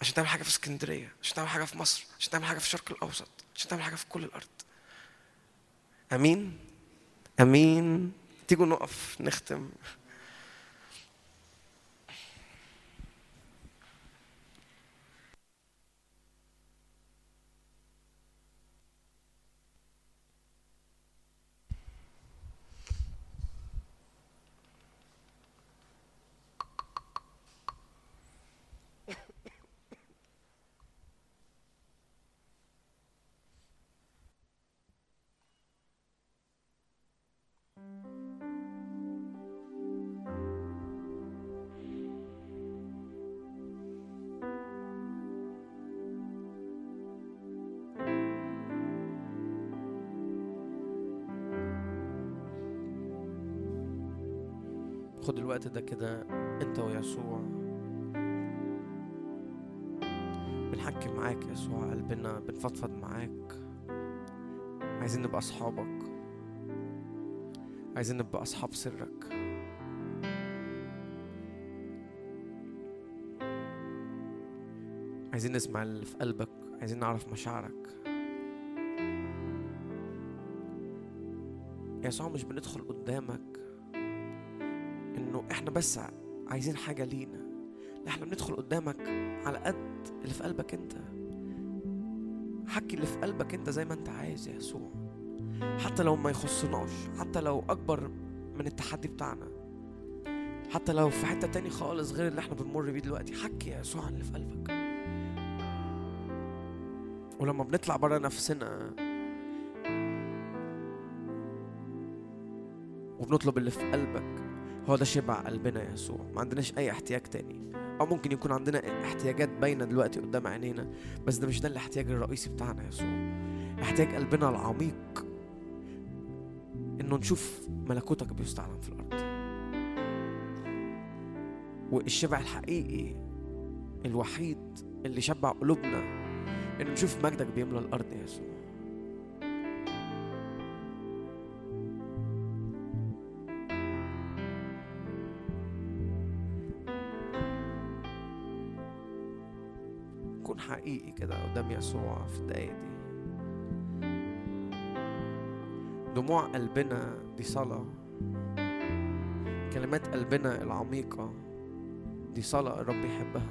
[SPEAKER 2] عشان تعمل حاجة في اسكندرية عشان تعمل حاجة في مصر عشان تعمل حاجة في الشرق الأوسط عشان تعمل حاجة في كل الأرض. أمين؟ أمين؟ تيجوا نقف نختم. الوقت ده كده انت ويسوع. بنحكي معاك يسوع قلبنا بنفضفض معاك. عايزين نبقى أصحابك. عايزين نبقى أصحاب سرك. عايزين نسمع اللي في قلبك. عايزين نعرف مشاعرك. يسوع مش بندخل قدامك. إحنا بس عايزين حاجة لينا إحنا بندخل قدامك على قد اللي في قلبك انت. حكي اللي في قلبك انت زي ما انت عايز يا يسوع. حتى لو ما يخصناش حتى لو أكبر من التحدي بتاعنا. حتى لو في حتة تاني خالص غير اللي إحنا بنمر بيه دلوقتي. حكي يا يسوع عن اللي في قلبك. ولما بنطلع بره نفسنا وبنطلب اللي في قلبك هو ده شبع قلبنا يا يسوع. ما عندناش أي احتياج تاني. أو ممكن يكون عندنا احتياجات باينة دلوقتي قدام عينينا بس ده مش ده الاحتياج الرئيسي بتاعنا يا يسوع. احتياج قلبنا العميق. إنه نشوف ملكوتك بيستعلن في الأرض. والشبع الحقيقي الوحيد اللي شبع قلوبنا إنه نشوف مجدك بيملى الأرض يا يسوع.
[SPEAKER 1] نكون حقيقي كده قدام يسوع في الدقايق دي. دموع قلبنا دي صلاة. كلمات قلبنا العميقة دي صلاة الرب يحبها.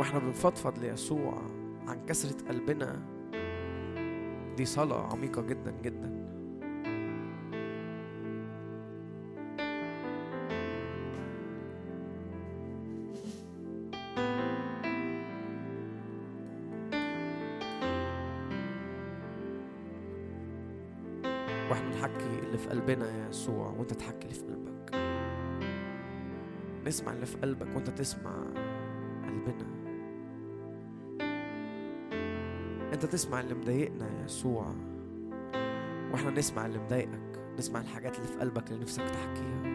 [SPEAKER 1] وإحنا بنفضفض ليسوع عن كسرة قلبنا دي صلاة عميقة جدا جدا. تسمع قلبنا. انت تسمع اللي مضايقنا يا يسوع. وإحنا نسمع اللي مضايقك نسمع الحاجات اللي في قلبك اللي نفسك تحكيها.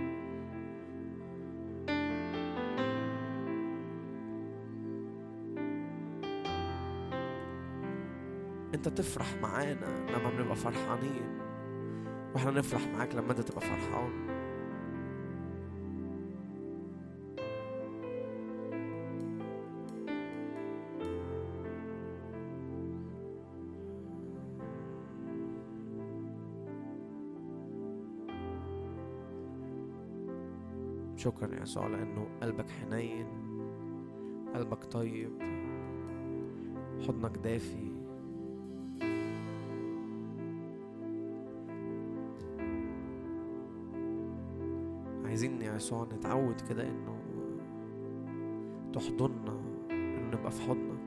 [SPEAKER 1] انت تفرح معانا لما بنبقى فرحانين. وإحنا نفرح معاك لما انت تبقى فرحان. شكرا يا يسوع لأنه قلبك حنين قلبك طيب حضنك دافي. عايزين يا يسوع نتعود كده إنه تحضننا ان نبقى في حضنك.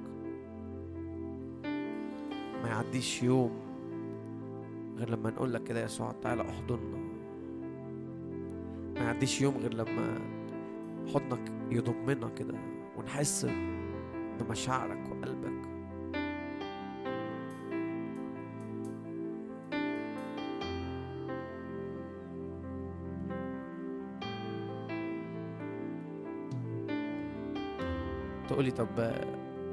[SPEAKER 1] ما يعديش يوم غير لما نقول لك كده يا يسوع تعالى احضننا. يعديش يوم غير لما حضنك يضمنا كده ونحس بمشاعرك وقلبك. تقولي طب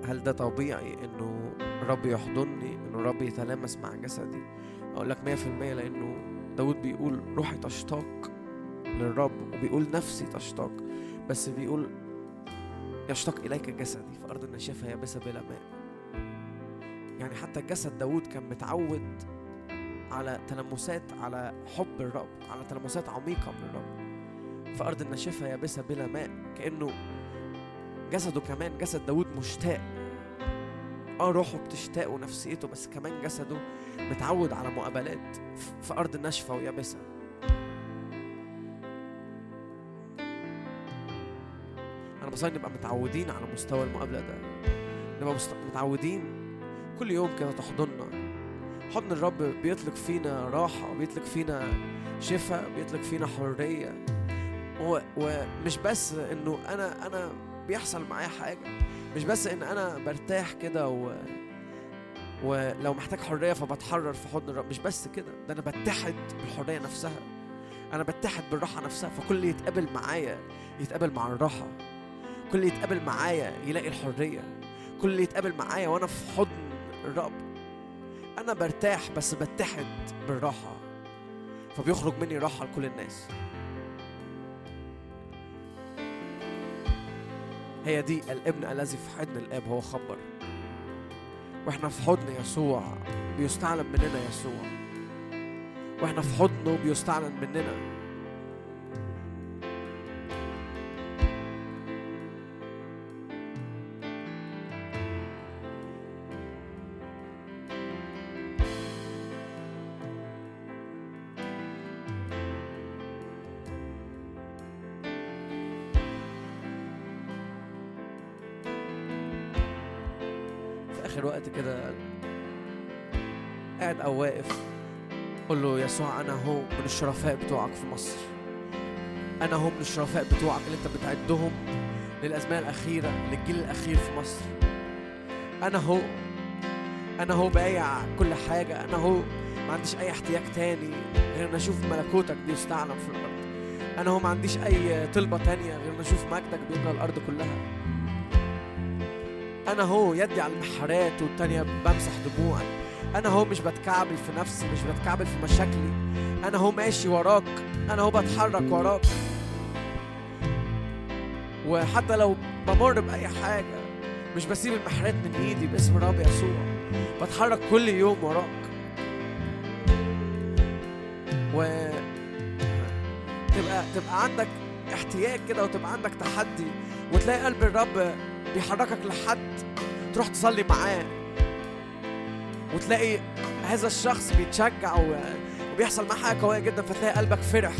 [SPEAKER 1] هل ده طبيعي إنه الرب يحضني إنه الرب يتلامس مع جسدي؟ أقول لك 100% لأنه داود بيقول روحي تشتاق للرب وبيقول نفسي تشتاق بس بيقول يشتاق إليك جسدي في ارض الناشفة يابسة بلا ماء. يعني حتى جسد داود كان متعود على تلمسات على حب الرب على تلمسات عميقة من الرب. في ارض الناشفة يابسة بلا ماء كأنه جسده كمان جسد داود مشتاق. آه روحه بتشتاق ونفسيته بس كمان جسده متعود على مقابلات. في ارض ناشفة ويابسة. بصلي نبقى متعودين على مستوى المقابلة ده. نبقى متعودين. كل يوم كده تحضننا. حضن الرب بيطلق فينا راحة بيطلق فينا شفاء بيطلق فينا حرية. و- ومش بس إنه أنا أنا بيحصل معايا حاجة. مش بس إن أنا برتاح كده و ولو محتاج حرية فبتحرر في حضن الرب. مش بس كده. ده أنا بتحد بالحرية نفسها. أنا بتحد بالراحة نفسها. فكل اللي يتقابل معايا يتقابل مع الراحة. كل اللي يتقابل معايا يلاقي الحرية. كل اللي يتقابل معايا وأنا في حضن الرب. أنا برتاح بس بتحد بالراحة. فبيخرج مني راحة لكل الناس. هي دي الابن الذي في حضن الآب هو خبر وإحنا في حضن يسوع بيستعلن مننا يسوع. وإحنا في حضنه بيستعلن مننا. آخر وقت كده قاعد أو واقف قول له يسوع أنا هو من الشرفاء بتوعك في مصر. أنا هو من الشرفاء بتوعك اللي أنت بتعدهم للازمنه الأخيرة للجيل الأخير في مصر. أنا هو أنا هو بايع كل حاجة. أنا هو ما عنديش أي احتياج تاني غير إن أشوف ملكوتك بيستعلن في الأرض. أنا هو ما عنديش أي طلبة تانية غير إن أشوف مجدك بيملى الأرض كلها. أنا هو يدي على المحارات والتانية بمسح دموعي. أنا هو مش بتكعبل في نفسي مش بتكعبل في مشاكلي. أنا هو ماشي وراك أنا هو بتحرك وراك. وحتى لو بمر بأي حاجة مش بسيب المحرات من إيدي باسم الرب يسوع. بتحرك كل يوم وراك. و تبقى تبقى عندك احتياج كده وتبقى عندك تحدي وتلاقي قلب الرب بيحركك لحد تروح تصلي معاه. وتلاقي هذا الشخص بيتشجع وبيحصل معاه حاجة قوية جدا فتلاقي قلبك فرح.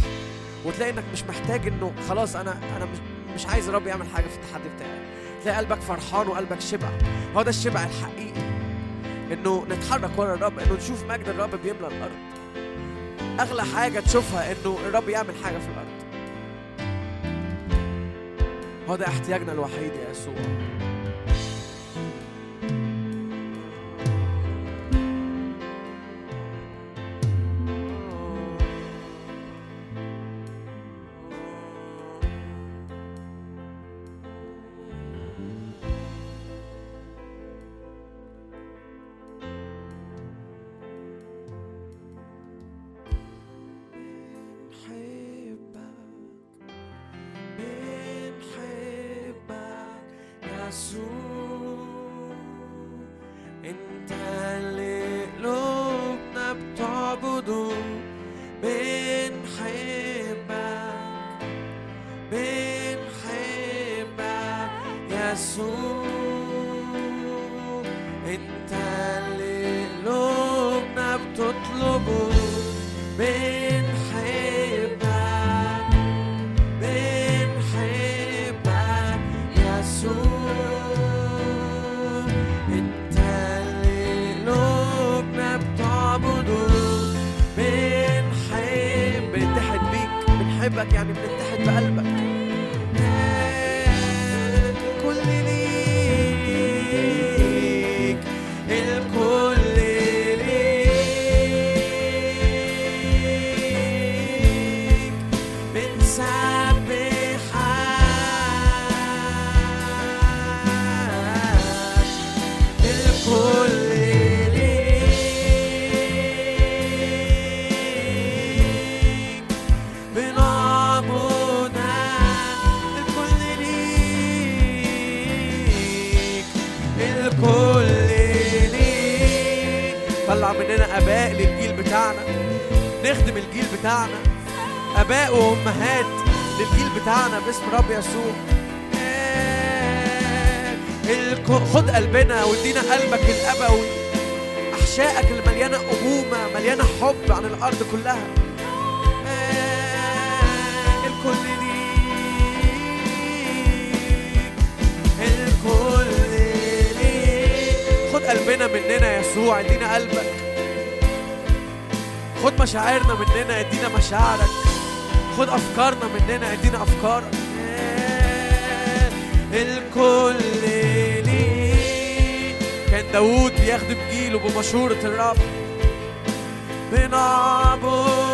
[SPEAKER 1] وتلاقي إنك مش محتاج إنه خلاص أنا أنا مش مش عايز الرب يعمل حاجة في التحدي بتاعي. تلاقي قلبك فرحان وقلبك شبع. هو ده الشبع الحقيقي. إنه نتحرك ورا الرب إنه نشوف مجد الرب بيملى الأرض. أغلى حاجة تشوفها إنه الرب يعمل حاجة في الأرض. هو ده احتياجنا الوحيد يا يسوع. باسم رب يسوع. خد قلبنا وادينا قلبك الابوي أحشائك اللي مليانه أمومة مليانة حب عن الأرض كلها. الكل ليك الكل ليك. خد قلبنا مننا يا يسوع ادينا قلبك. خد مشاعرنا مننا ادينا مشاعرك. خد أفكارنا مننا ادينا أفكارك. الكل ليك كان داوود بيخدم جيله بمشورة الرب بنعبدك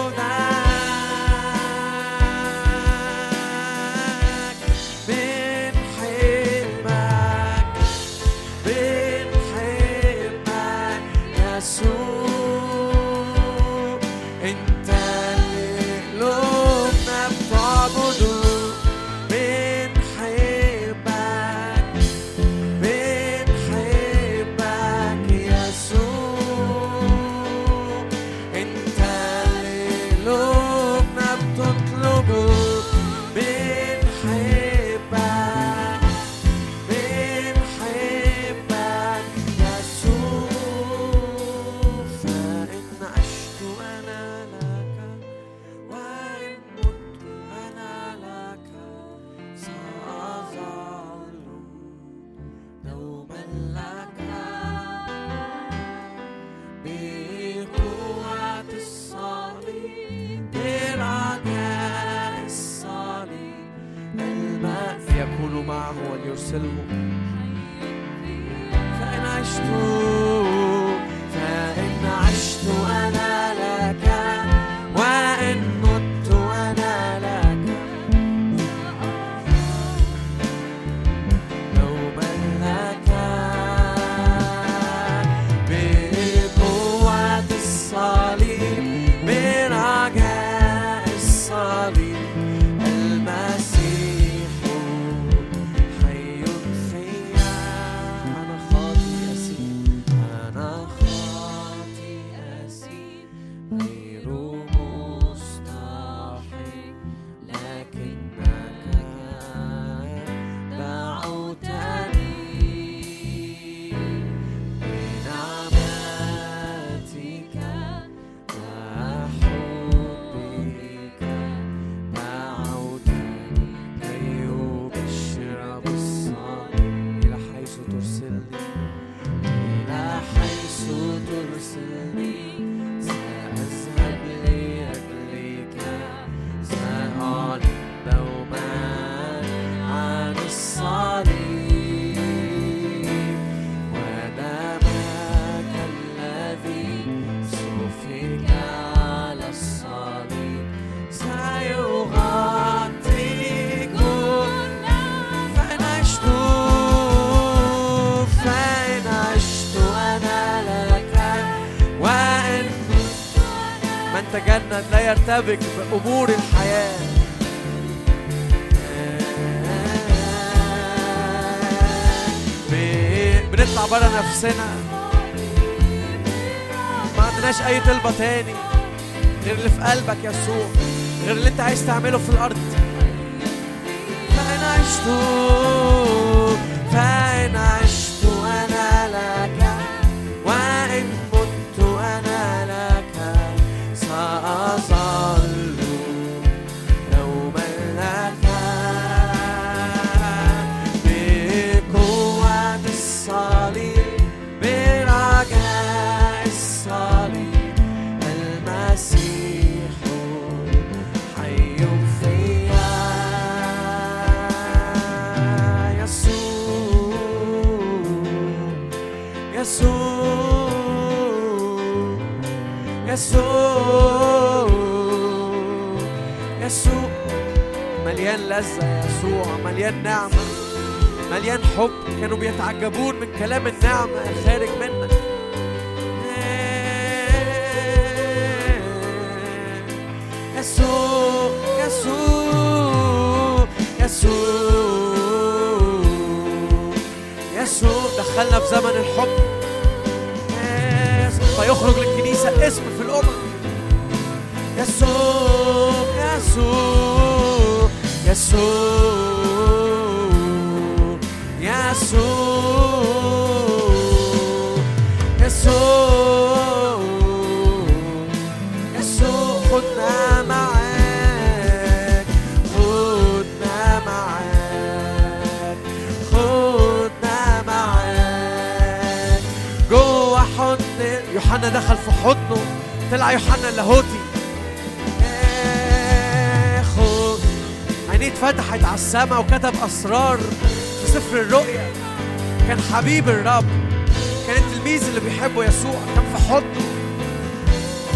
[SPEAKER 1] يرتبك بأمور الحياة. بنطلع برا نفسنا. ما عندناش أي طلبة تاني غير اللي في قلبك يسوع غير اللي أنت عايز تعمله في الأرض. فإن عشت يسوع مليان لذة يسوع مليان نعمة. مليان حب. كانوا بيتعجبون من كلام النعمة الخارج منك. يسوع يسوع يسوع يسوع دخلنا في زمن الحب. فيخرج للكنيسة اسم في الأمم خدنا معاك خدنا معاك خدنا معاك. حضن يوحنا دخل في حضنه طلع يوحنا اللاهوتي. عينيه اتفتحت على السماء وكتب أسرار في سفر الرؤيا. كان حبيب الرب كان التلميذ اللي بيحبه يسوع كان في حضنه.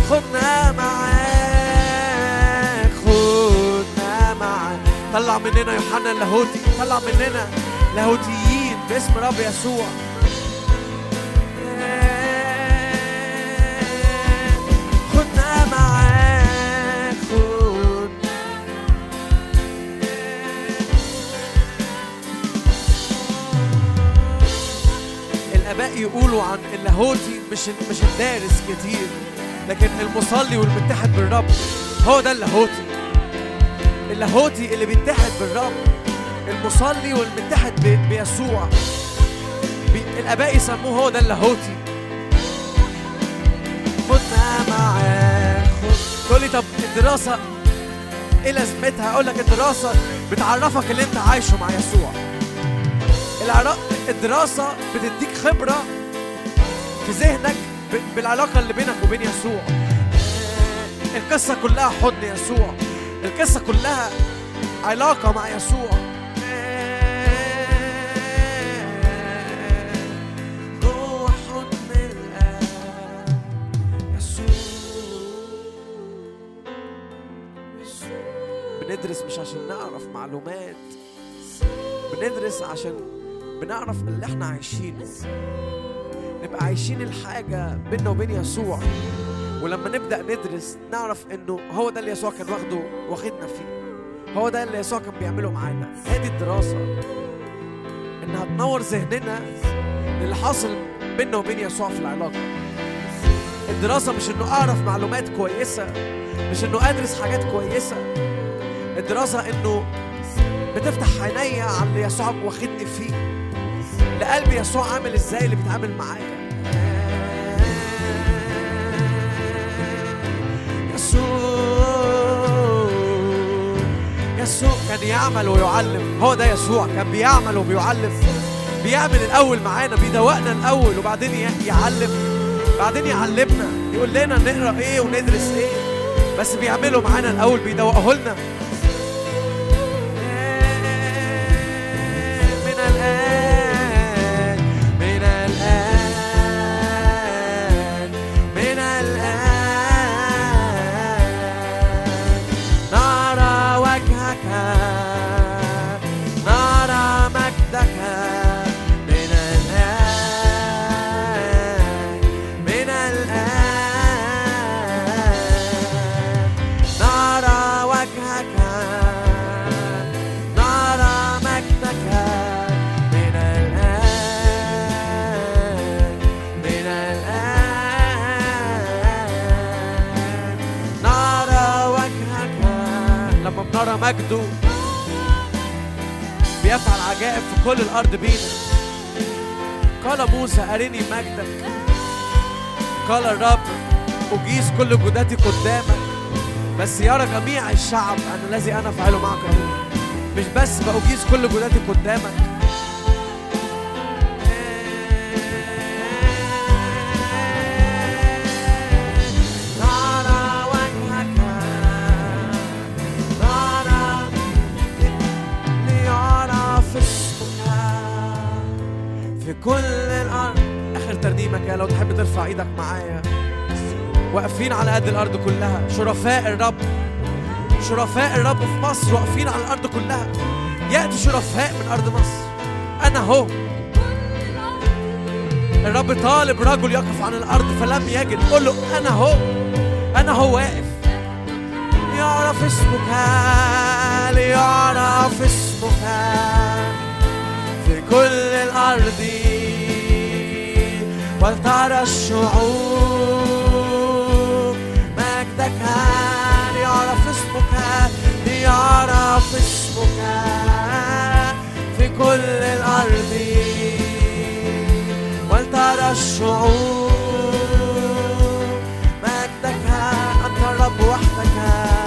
[SPEAKER 1] خدنا معاك خدنا معاك. طلع مننا يوحنا اللاهوتي طلع مننا لاهوتيين باسم رب يسوع. يقولوا عن اللاهوتي مش مش الدارس كتير لكن المصلي والمتحد بالرب هو ده اللاهوتي اللاهوتي اللي بيتحد بالرب المصلي والمتحد بيسوع. بي- الآباء يسموه هو ده اللاهوتي خدنا معاك خد تقول لي طب الدراسة إيه لازمتها؟ أقول لك الدراسة بتعرفك اللي أنت عايشه مع يسوع. العرا- الدراسة بتديك خبرة في ذهنك ب- بالعلاقة اللي بينك وبين يسوع. القصة كلها حضن يسوع. القصة كلها علاقة مع يسوع. بندرس مش عشان نعرف معلومات. بندرس عشان بنعرف اللي إحنا عايشينه نبقى عايشين الحاجة بيننا وبين يسوع. ولما نبدأ ندرس نعرف إنه هو ده اللي يسوع كان واخده واخدنا فيه. هو ده اللي يسوع كان بيعمله معانا. هذه الدراسة إنها تنور ذهننا للي حاصل بيننا وبين يسوع في العلاقة. الدراسة مش إنه أعرف معلومات كويسة مش إنه أدرس حاجات كويسة. الدراسة إنه بتفتح عينيا على اللي يسوع واخدني فيه. لقلب يسوع عامل إزاي اللي بيتعامل معايا. يسوع يسوع كان يعمل ويعلم. هو ده يسوع كان بيعمل وبيعلم. بيعمل الأول معانا بيدوقنا الأول وبعدين يعلم. بعدين يعلمنا يقول لنا نقرا إيه وندرس إيه. بس بيعمله معانا الأول بيدوقه لنا مجده بيفعل عجائب في كل الأرض بينا. قال موسى أرني مجدك. قال الرب أجيز كل جداتي قدامك. بس يرى جميع الشعب أن الذي أنا فعله معك مش بس بأجيز كل جداتي قدامك. تحب ترفع إيدك معايا. واقفين على قد الأرض كلها. شرفاء الرب. شرفاء الرب في مصر. واقفين على الأرض كلها. يأتي شرفاء من أرض مصر. أنا هو. الرب طالب رجل يقف عن الأرض فلم يجد. قل له أنا هو. أنا هو واقف. يعرف اسمك. ليعرف اسمك. في كل الأرض. ولترى الشعوب. مجدك ليعرف اسمك ليعرف اسمك في كل الأرض. ولترى الشعوب. مجدك أنت الرب وحدك.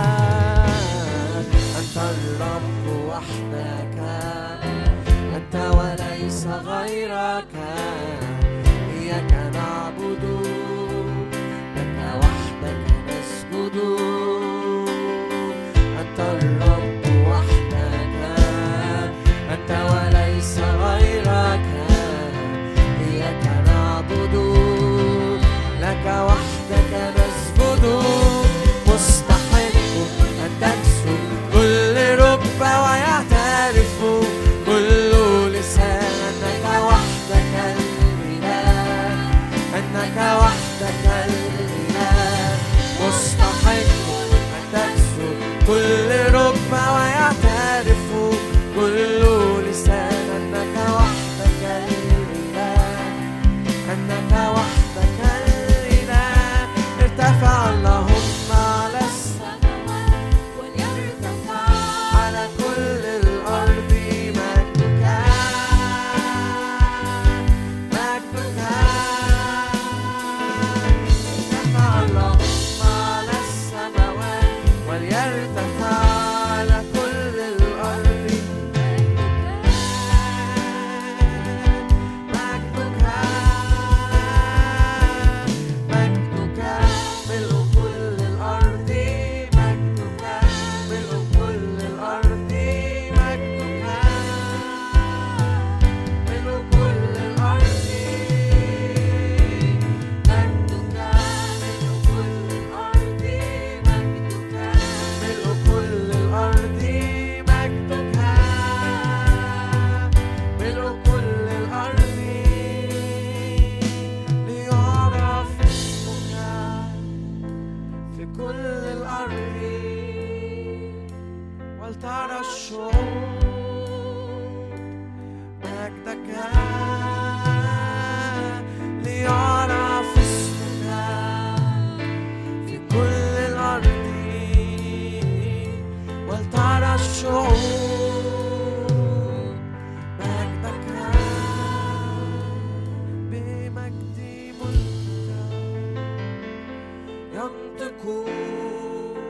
[SPEAKER 1] ينطق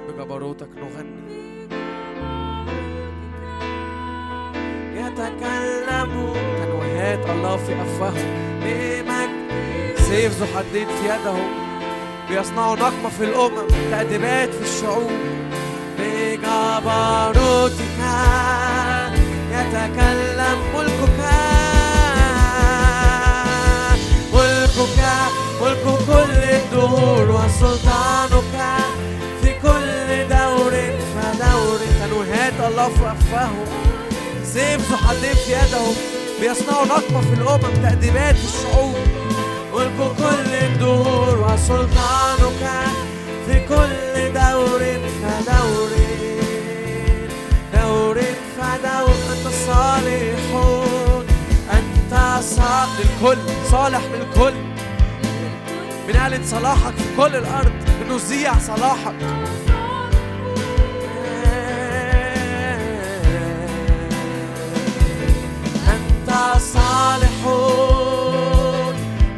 [SPEAKER 1] بجبروتك نغني. يتكلم تنويهات الله في أفواههم. بمجد سيف ذو حدين في يدهم. بيصنعوا نقمة في الأمم. تأديبات في الشعوب. بجبروتك يتكلم ملكك. ملك كل الدهور وسلطانك في كل دور فدور تنويهات الله في أفواههم سيف ذو حدين في يدهم بيصنعوا نقمة في الأمم تأديبات الشعوب ملك كل الدهور وسلطانك في كل دور فدور دور فدور أنت صالحون أنت صالح للكل صالح للكل بنعلن صلاحك في كل الأرض بنذيع صلاحك. أنت صالح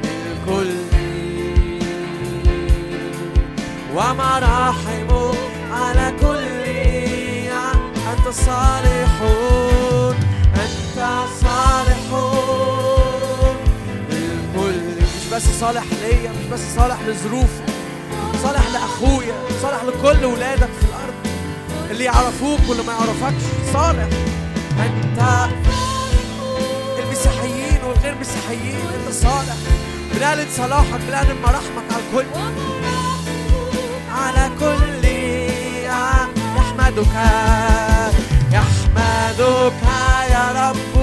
[SPEAKER 1] للكل ومراحم على كل أنت صالح أنت صالح للكل. مش بس صالح ليا بس صالح لظروفي صالح لأخويا صالح لكل ولادك في الأرض. اللي يعرفوك واللي ما يعرفكش. صالح أنت المسيحيين والغير مسيحيين أنت صالح. بنعلن صلاحك بنعلن مراحمك على الكل. على كل يحمدك يحمدك يا رب.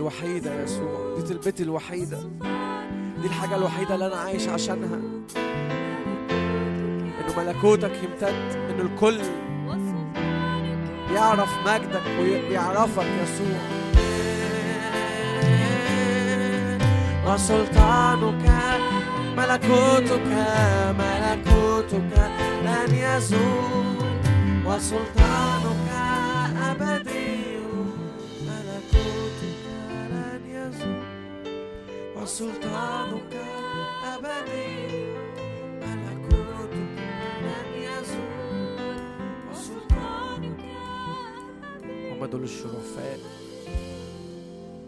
[SPEAKER 1] الوحيدة يا يسوع. دي تلبتي الوحيدة. دي الحاجة الوحيدة اللي أنا عايش عشانها. إنه ملكوتك يمتد إنه الكل يعرف مجدك ويعرفك يسوع. وسلطانك ملكوتك ملكوتك لن يزول. وسلطانك وسلطانك أبدي. ملكوتك لن يزول وسلطانك هم دول الشرفاء.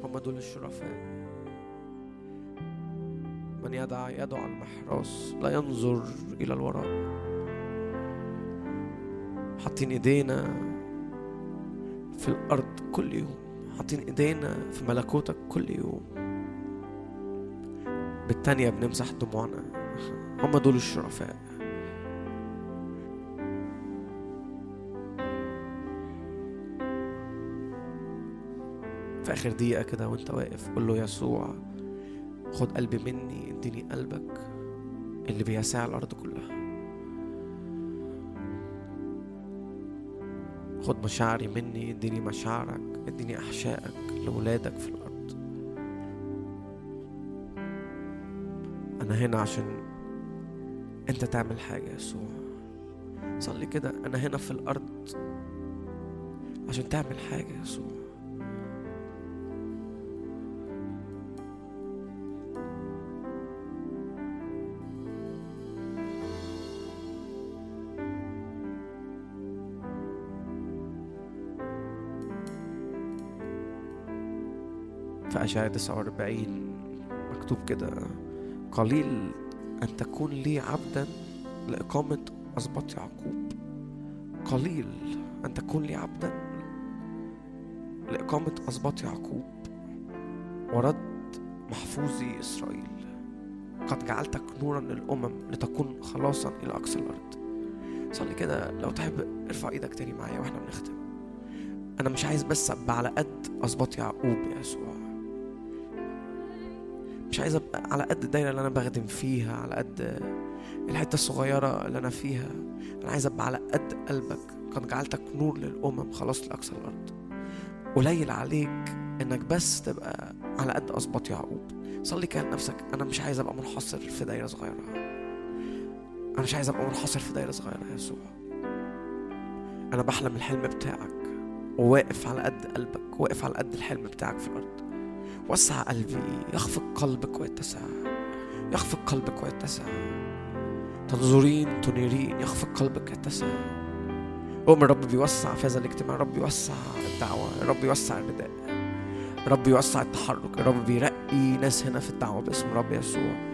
[SPEAKER 1] هم دول الشرفاء. من يدع يده على المحراس لا ينظر إلى الوراء. حاطين إيدينا في الأرض كل يوم. حاطين إيدينا في ملكوتك كل يوم. بالتانية بنمسح دموعنا هم دول الشرفاء. في آخر دقيقة كده وانت واقف قول له يسوع خد قلبي مني اديني قلبك اللي بيسع الأرض كلها. خد مشاعري مني اديني مشاعرك اديني أحشائك لولادك في الأرض. أنا هنا عشان أنت تعمل حاجة يا يسوع. صلي كده أنا هنا في الأرض عشان تعمل حاجة يا يسوع. في أشعة 49 مكتوب كده. قليل أن تكون لي عبدا لإقامة أسباط يعقوب. قليل أن تكون لي عبدا لإقامة أسباط يعقوب. ورد محفوظي إسرائيل قد جعلتك نورا للأمم لتكون خلاصا إلى أقصى الأرض. صلي كده لو تحب ارفع إيدك تاني معايا وإحنا بنختم. أنا مش عايز بس أبقى على قد اسباط يعقوب يا يسوع. مش عايز أبقى على قد الدايرة اللي أنا بخدم فيها على قد الحتة الصغيرة اللي أنا فيها. أنا عايز أبقى على قد قلبك. قد جعلتك نور للأمم خلاص لأقصى الأرض. قليل عليك إنك بس تبقى على قد أسباط يعقوب. صلي كده لنفسك. أنا مش عايز أبقى منحصر في دايرة صغيرة. أنا مش عايز أبقى منحصر في دايرة صغيرة يا يسوع. أنا بحلم الحلم بتاعك. وواقف على قد قلبك. واقف على قد الحلم بتاعك في الأرض. وسع قلبي. يخفق قلبك ويتسع. يخفق قلبك ويتسع. تنظرين تنيرين. يخفق قلبك يتسع أؤمن الرب بيوسع في هذا الاجتماع. الرب بيوسع الدعوة. الرب بيوسع الرداء الرب بيوسع التحرك. الرب بيرقي ناس هنا في الدعوة باسم الرب يسوع.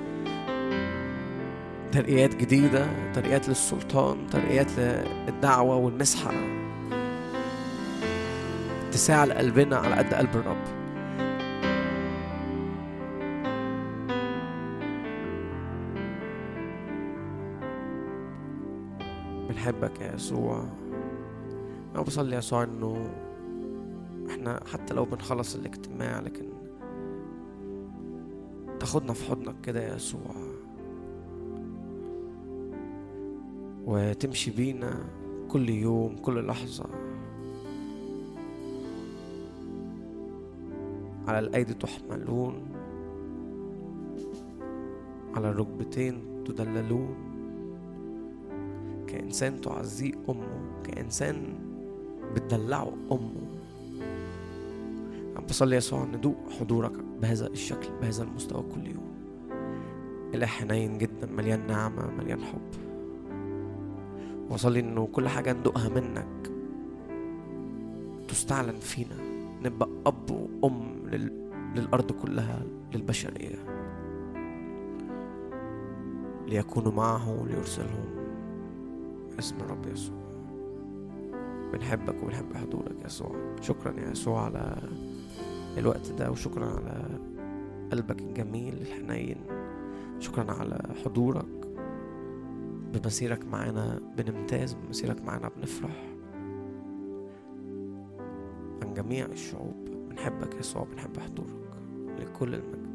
[SPEAKER 1] ترقيات جديدة ترقيات للسلطان ترقيات للدعوة والمسحة. اتساع لقلبنا على قد قلب الرب. بنحبك يا يسوع. أنا بصلي يا يسوع إنه إحنا حتى لو بنخلص الاجتماع لكن تاخدنا في حضنك كده يا يسوع. وتمشي بينا كل يوم كل لحظة على الأيدي تحملون على الركبتين تدللون. كإنسان تعزيه أمه كإنسان بتدلعه أمه. أنا بصلي يسوع ندوق حضورك بهذا الشكل بهذا المستوى كل يوم. إله حنين جدا مليان نعمة مليان حب. وأصلي إنه كل حاجة ندوقها منك تستعلن فينا نبقى أب وأم لل... للأرض كلها للبشرية. ليكونوا معه ليرسلهم. اسم الرب يسوع. بنحبك وبنحب حضورك يسوع. شكرا يا يسوع على الوقت ده وشكرا على قلبك الجميل الحنين. شكرا على حضورك. بمسيرك معانا بنمتاز بمسيرك معانا بنفرح. عن جميع الشعوب بنحبك يا يسوع بنحب حضورك. لكل المجد.